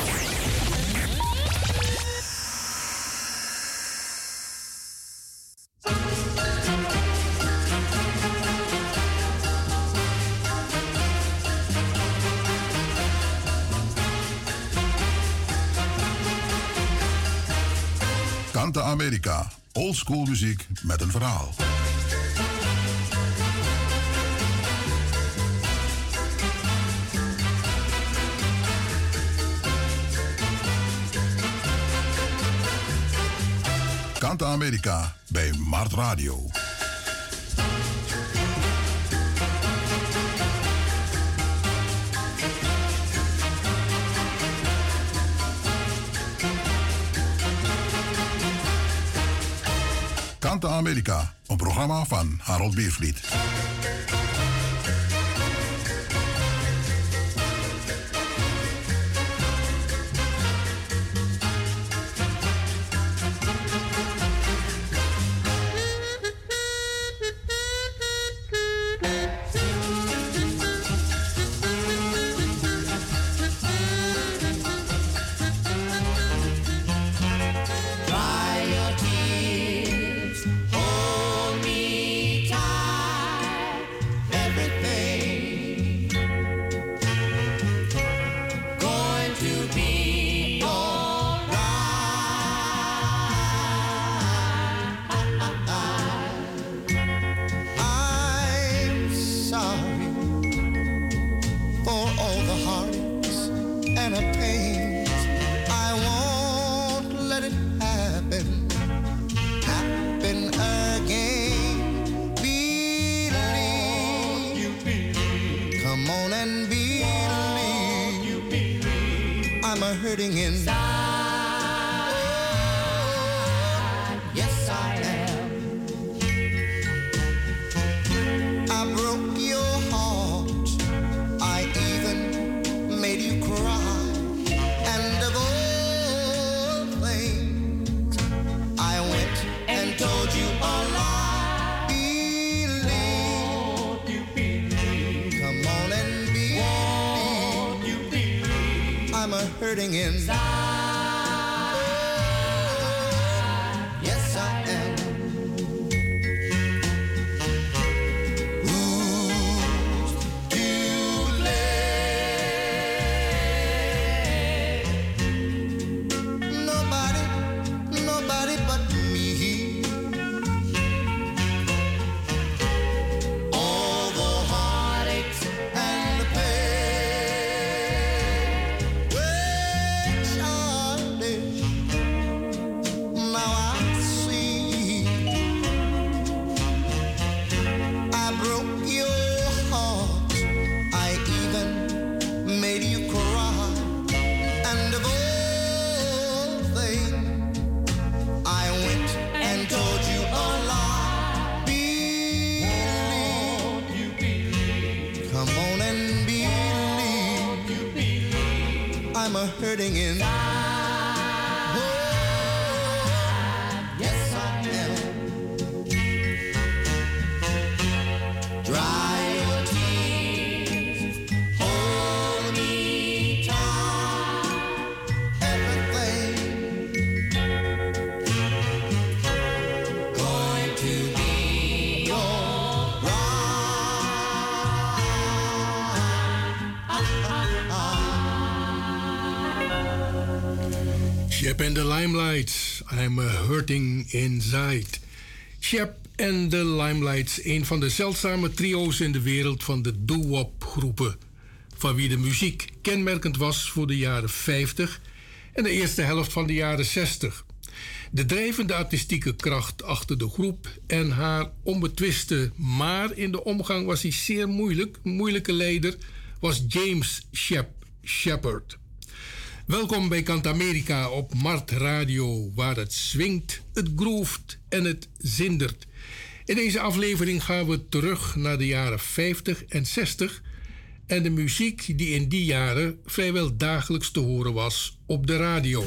Amerika. Old school muziek met een verhaal. Kanta Amerika bij Mart Radio. Amerika, een programma van Harold Biervliet. I'm hurting inside. Shep en de Limelights, een van de zeldzame trio's in de wereld van de doo-wop groepen. Van wie de muziek kenmerkend was voor de jaren 50 en de eerste helft van de jaren 60. De drijvende artistieke kracht achter de groep en haar onbetwiste, maar in de omgang was hij zeer moeilijk, moeilijke leider, was James Shep Shepard. Welkom bij Kant Amerika op Mart Radio, waar het swingt, het groeft en het zindert. In deze aflevering gaan we terug naar de jaren 50 en 60 en de muziek die in die jaren vrijwel dagelijks te horen was op de radio.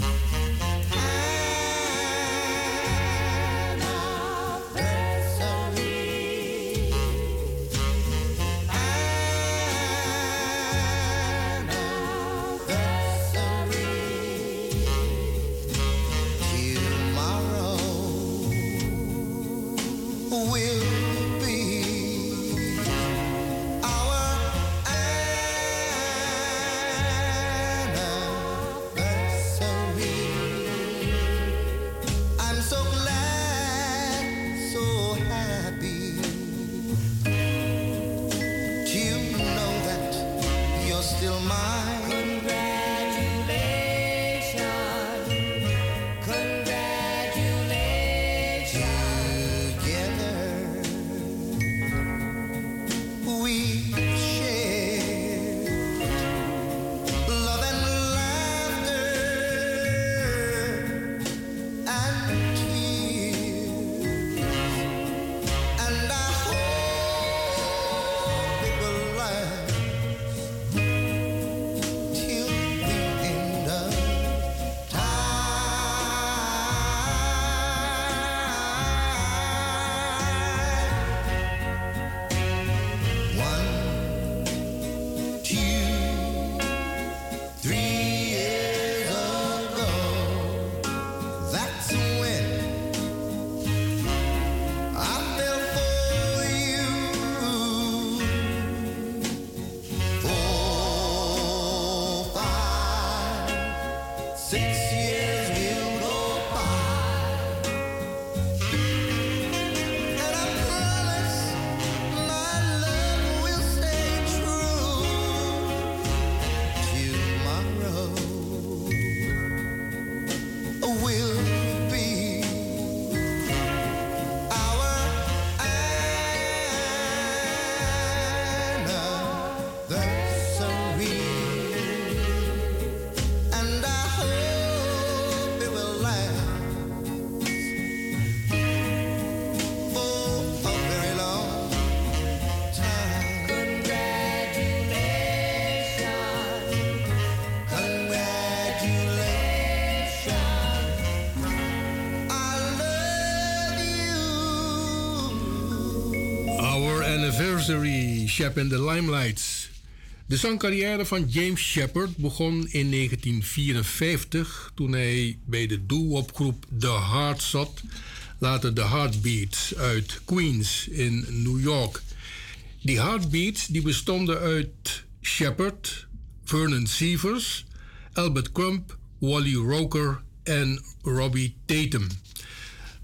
Anniversary, Shep in the Limelights. De zangcarrière van James Shepard begon in 1954 toen hij bij de doo-wop The Heart zat, later de Heartbeats uit Queens in New York. Die Heartbeats die bestonden uit Shepard, Vernon Sievers, Albert Crump, Wally Roker en Robbie Tatum.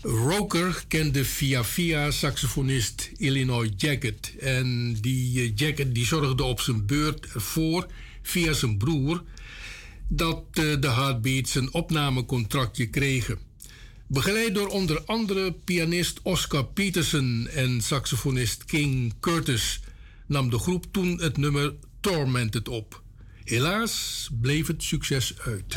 Roker kende via via saxofonist Illinois Jacket. En die eh, Jacket die zorgde op zijn beurt ervoor, via zijn broer, dat eh, de Heartbeats een opnamecontractje kregen. Begeleid door onder andere pianist Oscar Peterson en saxofonist King Curtis nam de groep toen het nummer Tormented op. Helaas bleef het succes uit.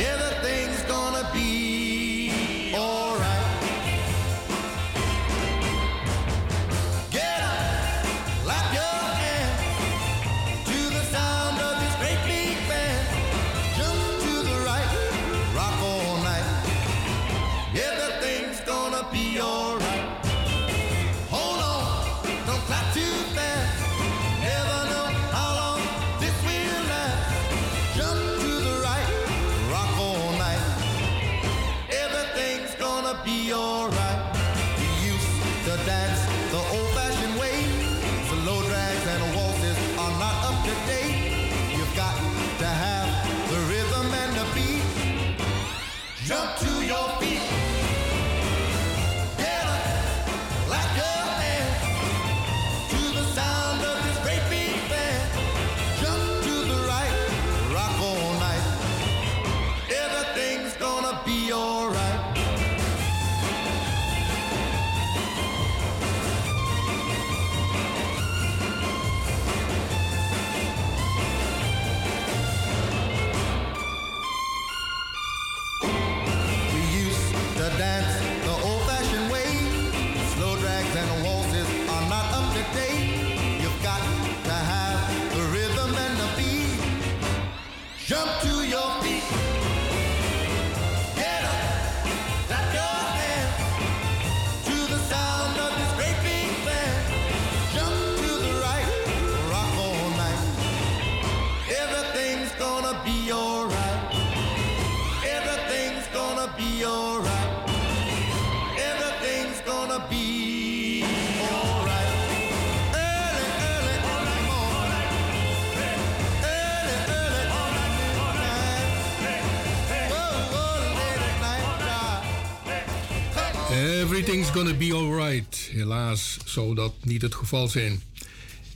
Everything's gonna be alright. Helaas zou dat niet het geval zijn.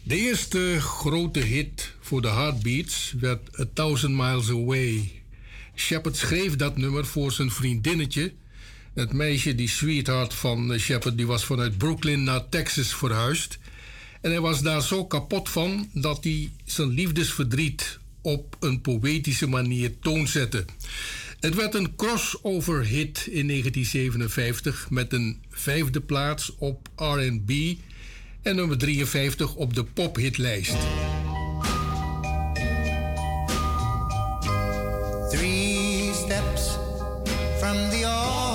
De eerste grote hit voor de Heartbeats werd A Thousand Miles Away. Shepard schreef dat nummer voor zijn vriendinnetje. Het meisje, die sweetheart van eh, Shepard, die was vanuit Brooklyn naar Texas verhuisd. En hij was daar zo kapot van dat hij zijn liefdesverdriet op een poëtische manier toonzette. Het werd een crossover hit in 1957 met een vijfde plaats op R&B en nummer 53 op de pophitlijst. Three steps from the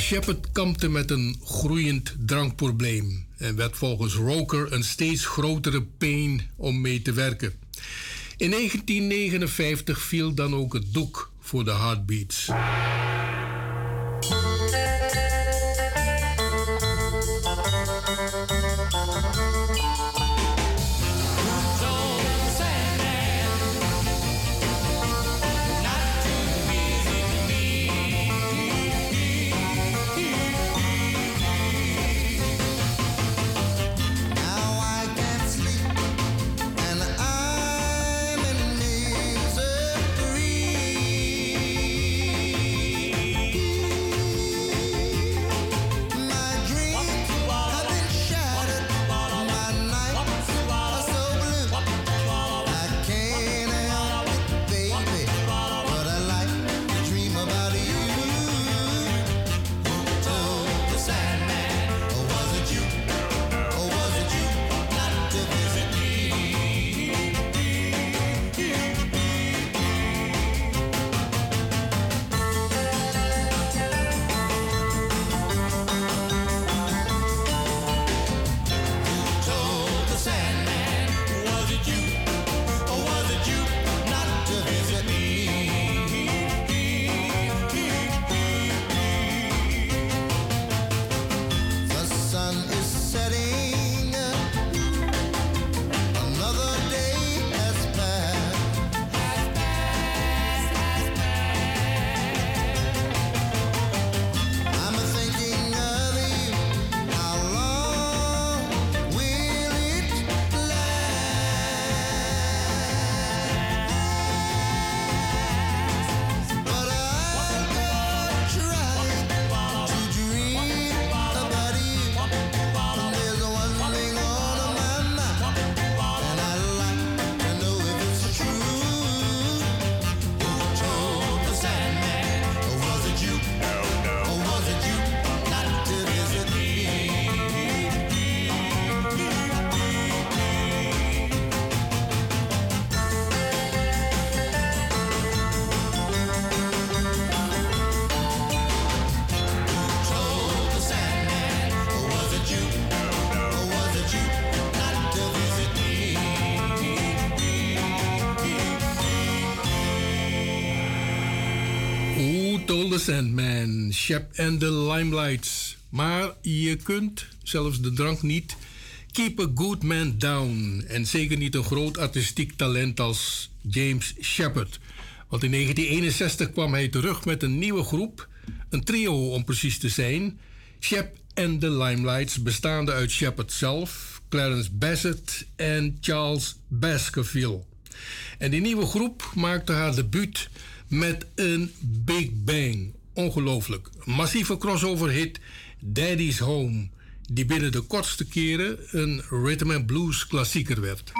Shepard kampte met een groeiend drankprobleem en werd volgens Roker een steeds grotere pain om mee te werken. In 1959 viel dan ook het doek voor de Heartbeats. Shep and the Limelights. Maar je kunt zelfs de drank niet keep a good man down. En zeker niet een groot artistiek talent als James Shepard. Want in 1961 kwam hij terug met een nieuwe groep, een trio om precies te zijn. Shep and the Limelights, bestaande uit Shepard zelf, Clarence Bassett en Charles Baskerville. En die nieuwe groep maakte haar debuut met een Big Bang. Ongelooflijk. Massieve crossover hit, Daddy's Home, die binnen de kortste keren een rhythm and blues klassieker werd.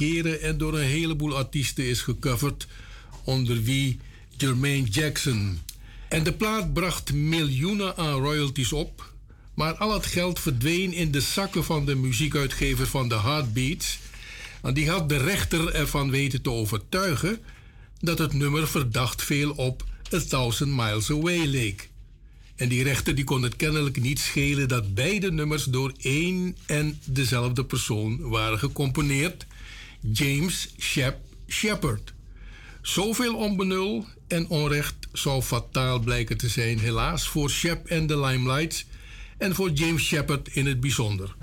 En door een heleboel artiesten is gecoverd, onder wie Jermaine Jackson. En de plaat bracht miljoenen aan royalties op, maar al het geld verdween in de zakken van de muziekuitgever van de Heartbeats. Want die had de rechter ervan weten te overtuigen dat het nummer verdacht veel op A Thousand Miles Away leek. En die rechter die kon het kennelijk niet schelen dat beide nummers door één en dezelfde persoon waren gecomponeerd: James Shep Shepard. Zoveel onbenul en onrecht zou fataal blijken te zijn, helaas voor Shep en de Limelights en voor James Shepard in het bijzonder.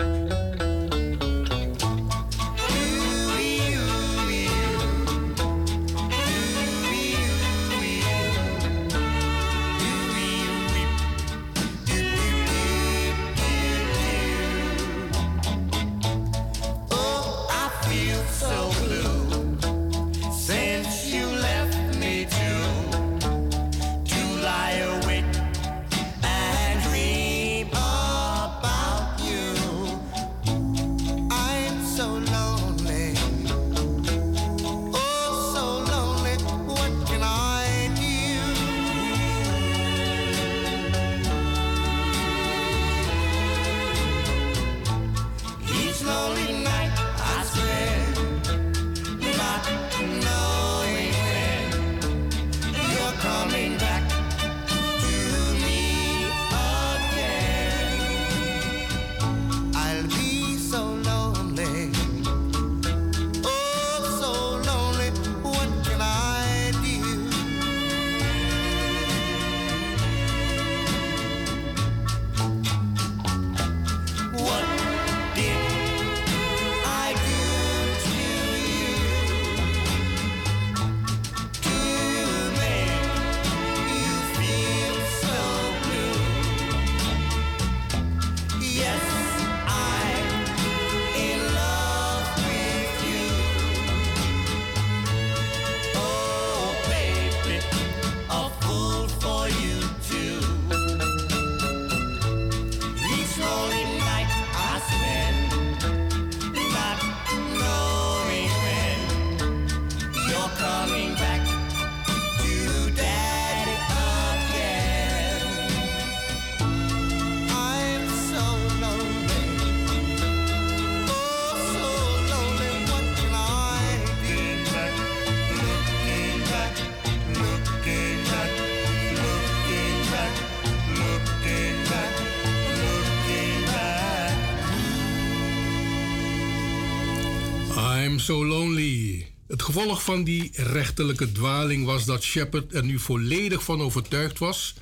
van die rechterlijke dwaling was dat Shepard er nu volledig van overtuigd was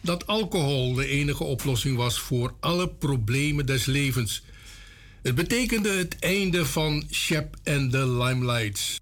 dat alcohol de enige oplossing was voor alle problemen des levens. Het betekende het einde van Shep en de Limelights.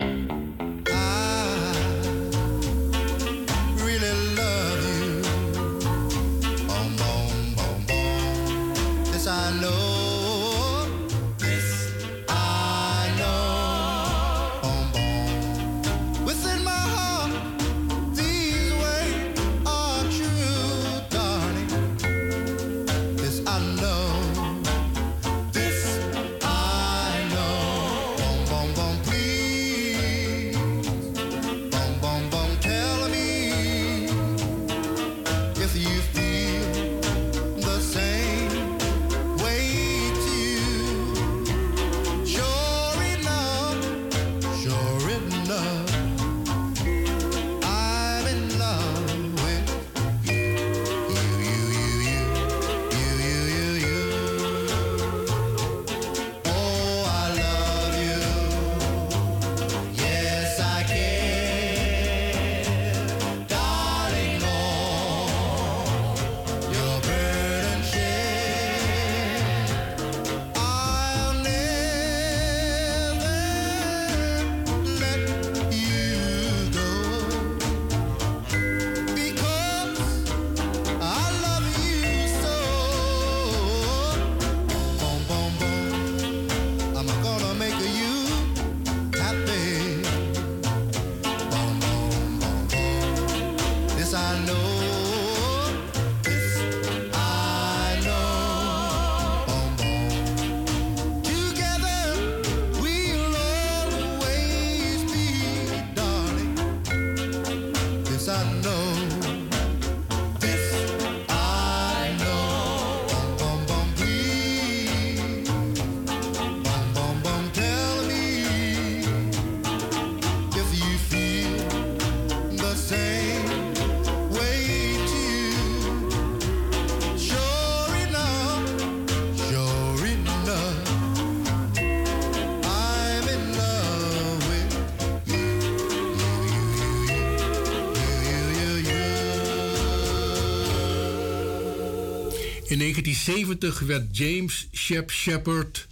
In 1970 werd James Shep Shepard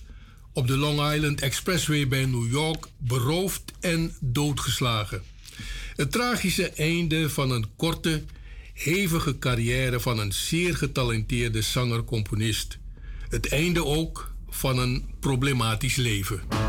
op de Long Island Expressway bij New York beroofd en doodgeslagen. Het tragische einde van een korte, hevige carrière van een zeer getalenteerde zanger-componist. Het einde ook van een problematisch leven.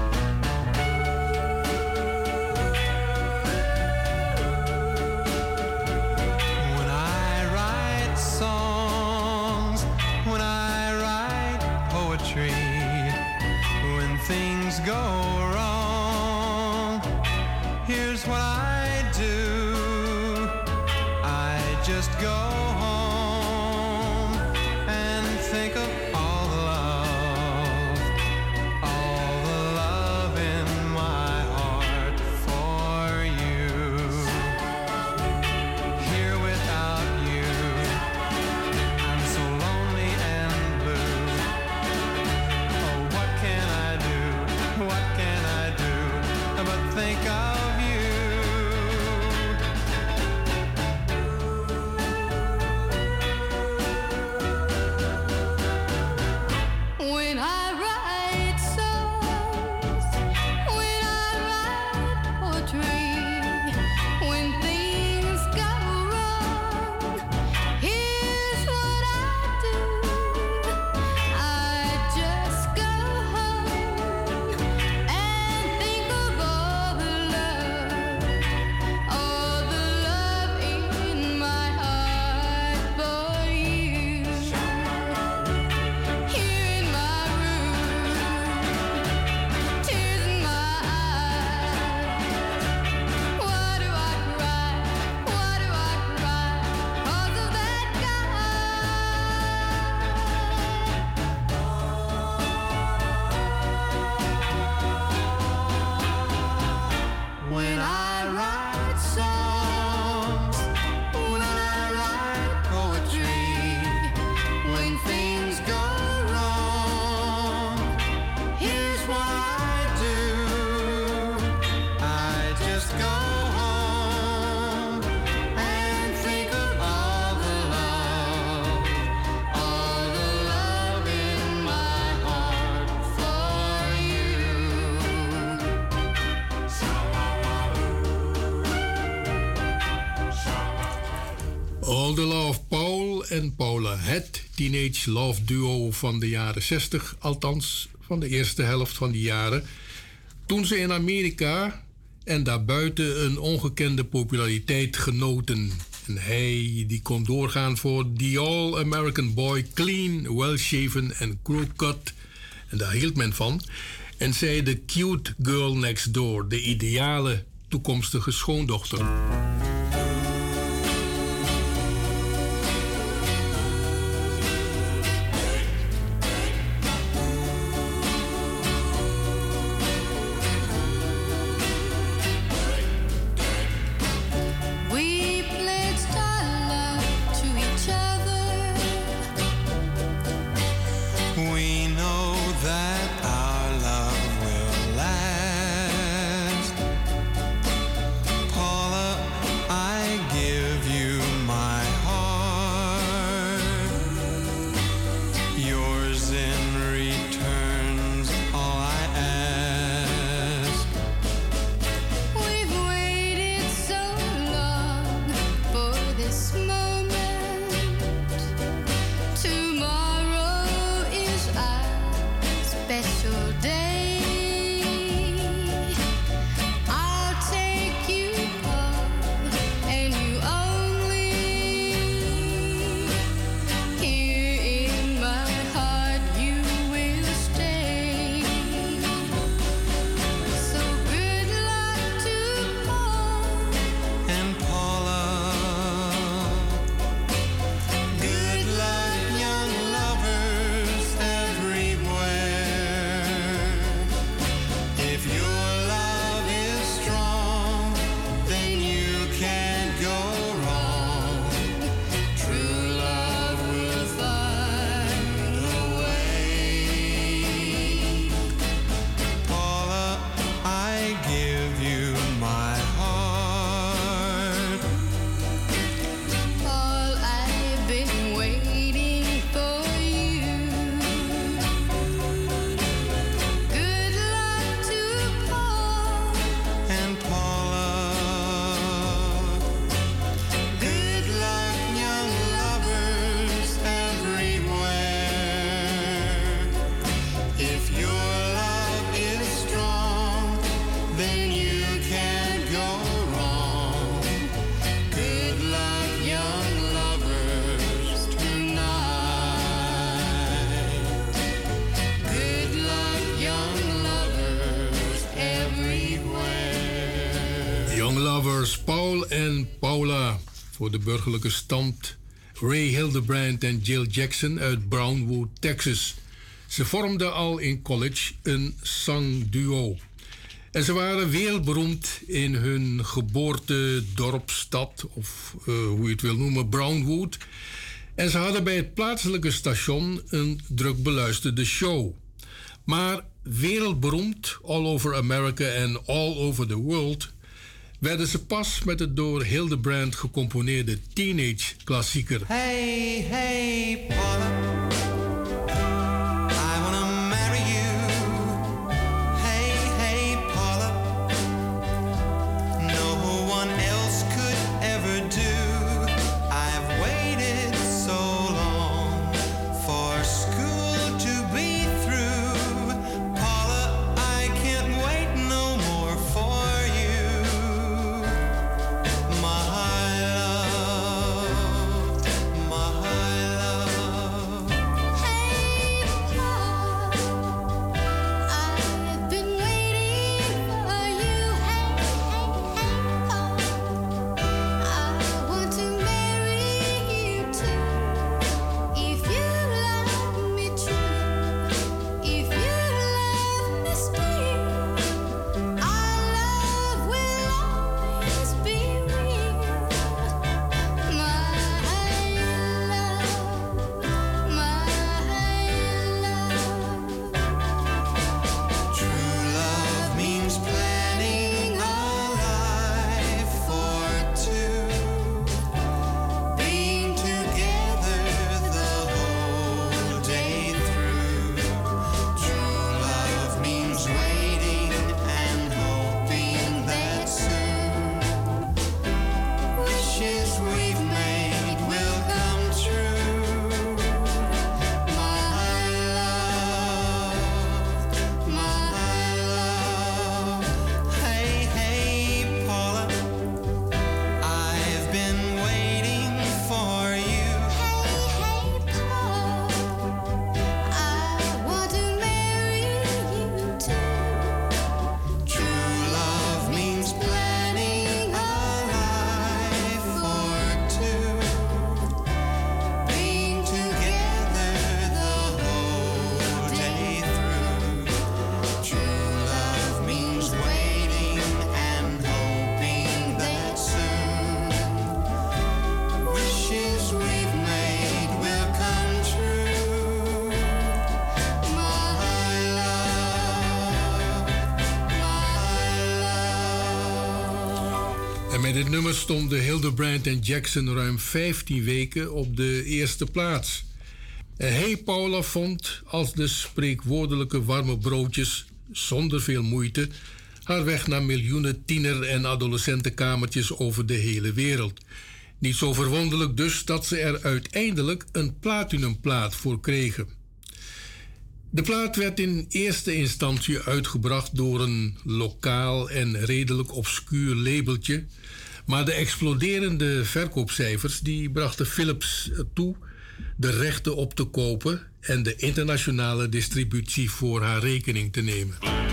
Love duo van de jaren 60, althans van de eerste helft van die jaren. Toen ze in Amerika en daarbuiten een ongekende populariteit genoten. En hij die kon doorgaan voor The All American Boy, clean, well shaven en cut. En daar hield men van. En zij de cute girl next door, de ideale toekomstige schoondochter. if you Voor de burgerlijke stand Ray Hildebrand en Jill Jackson uit Brownwood, Texas. Ze vormden al in college een zangduo. En ze waren wereldberoemd in hun geboortedorpstad, of eh, hoe je het wil noemen, Brownwood. En ze hadden bij het plaatselijke station een druk beluisterde show. Maar wereldberoemd, all over America en all over the world, werden ze pas met het door Hildebrand gecomponeerde teenage klassieker Hey, hey, Paula. Stonden Hildebrand en Jackson ruim 15 weken op de eerste plaats. En Hey Paula vond als de spreekwoordelijke warme broodjes zonder veel moeite haar weg naar miljoenen tiener- en adolescentenkamertjes over de hele wereld. Niet zo verwonderlijk dus dat ze er uiteindelijk een platinumplaat voor kregen. De plaat werd in eerste instantie uitgebracht door een lokaal en redelijk obscuur labeltje, maar de exploderende verkoopcijfers die brachten Philips toe de rechten op te kopen en de internationale distributie voor haar rekening te nemen.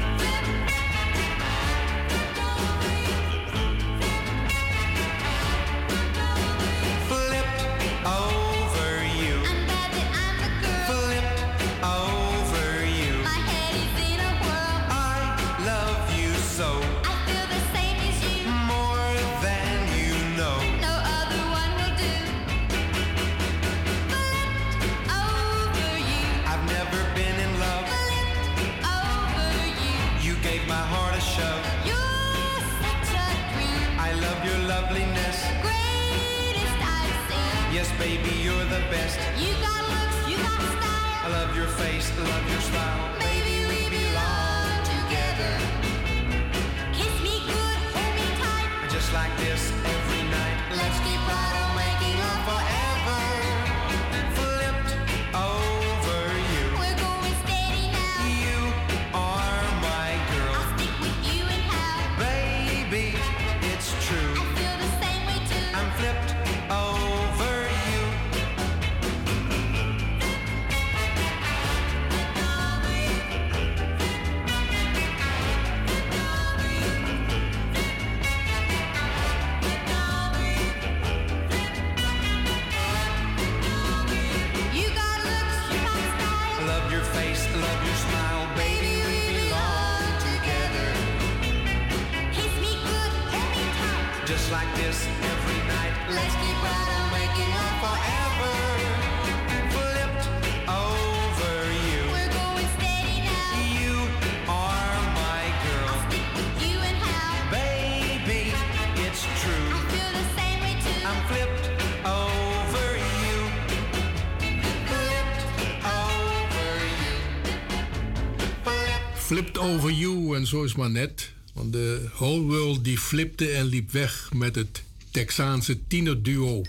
Over you en zo is maar net. Want de whole world die flipte en liep weg met het Texaanse tienerduo.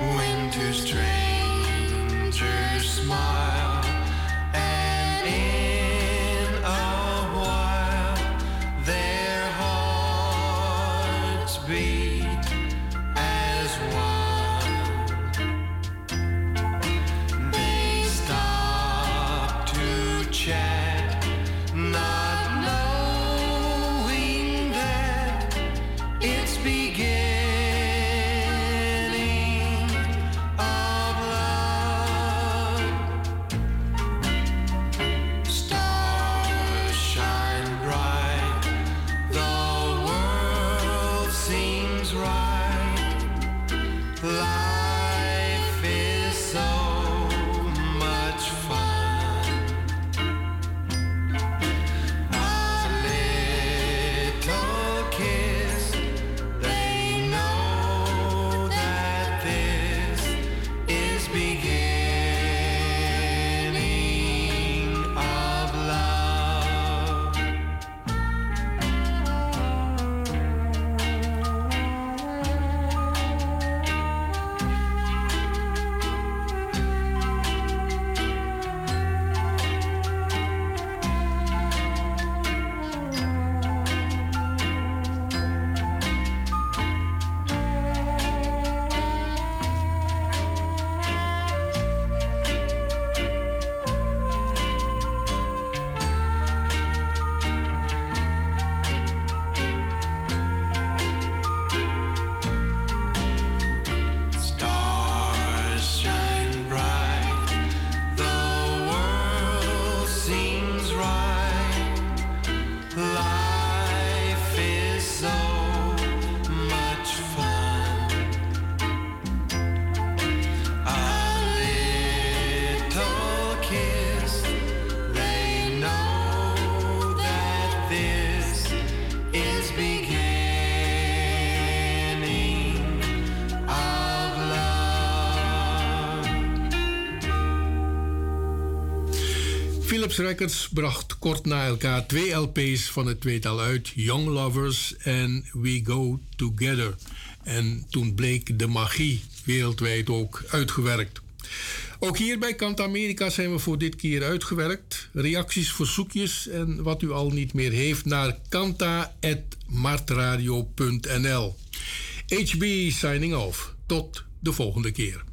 Winter strangers Philips Records bracht kort na elkaar twee LP's van het tweetal uit: Young Lovers en We Go Together. En toen bleek de magie wereldwijd ook uitgewerkt. Ook hier bij Kant Amerika zijn we voor dit keer uitgewerkt. Reacties, verzoekjes en wat u al niet meer heeft naar kanta.martradio.nl. HB signing off. Tot de volgende keer.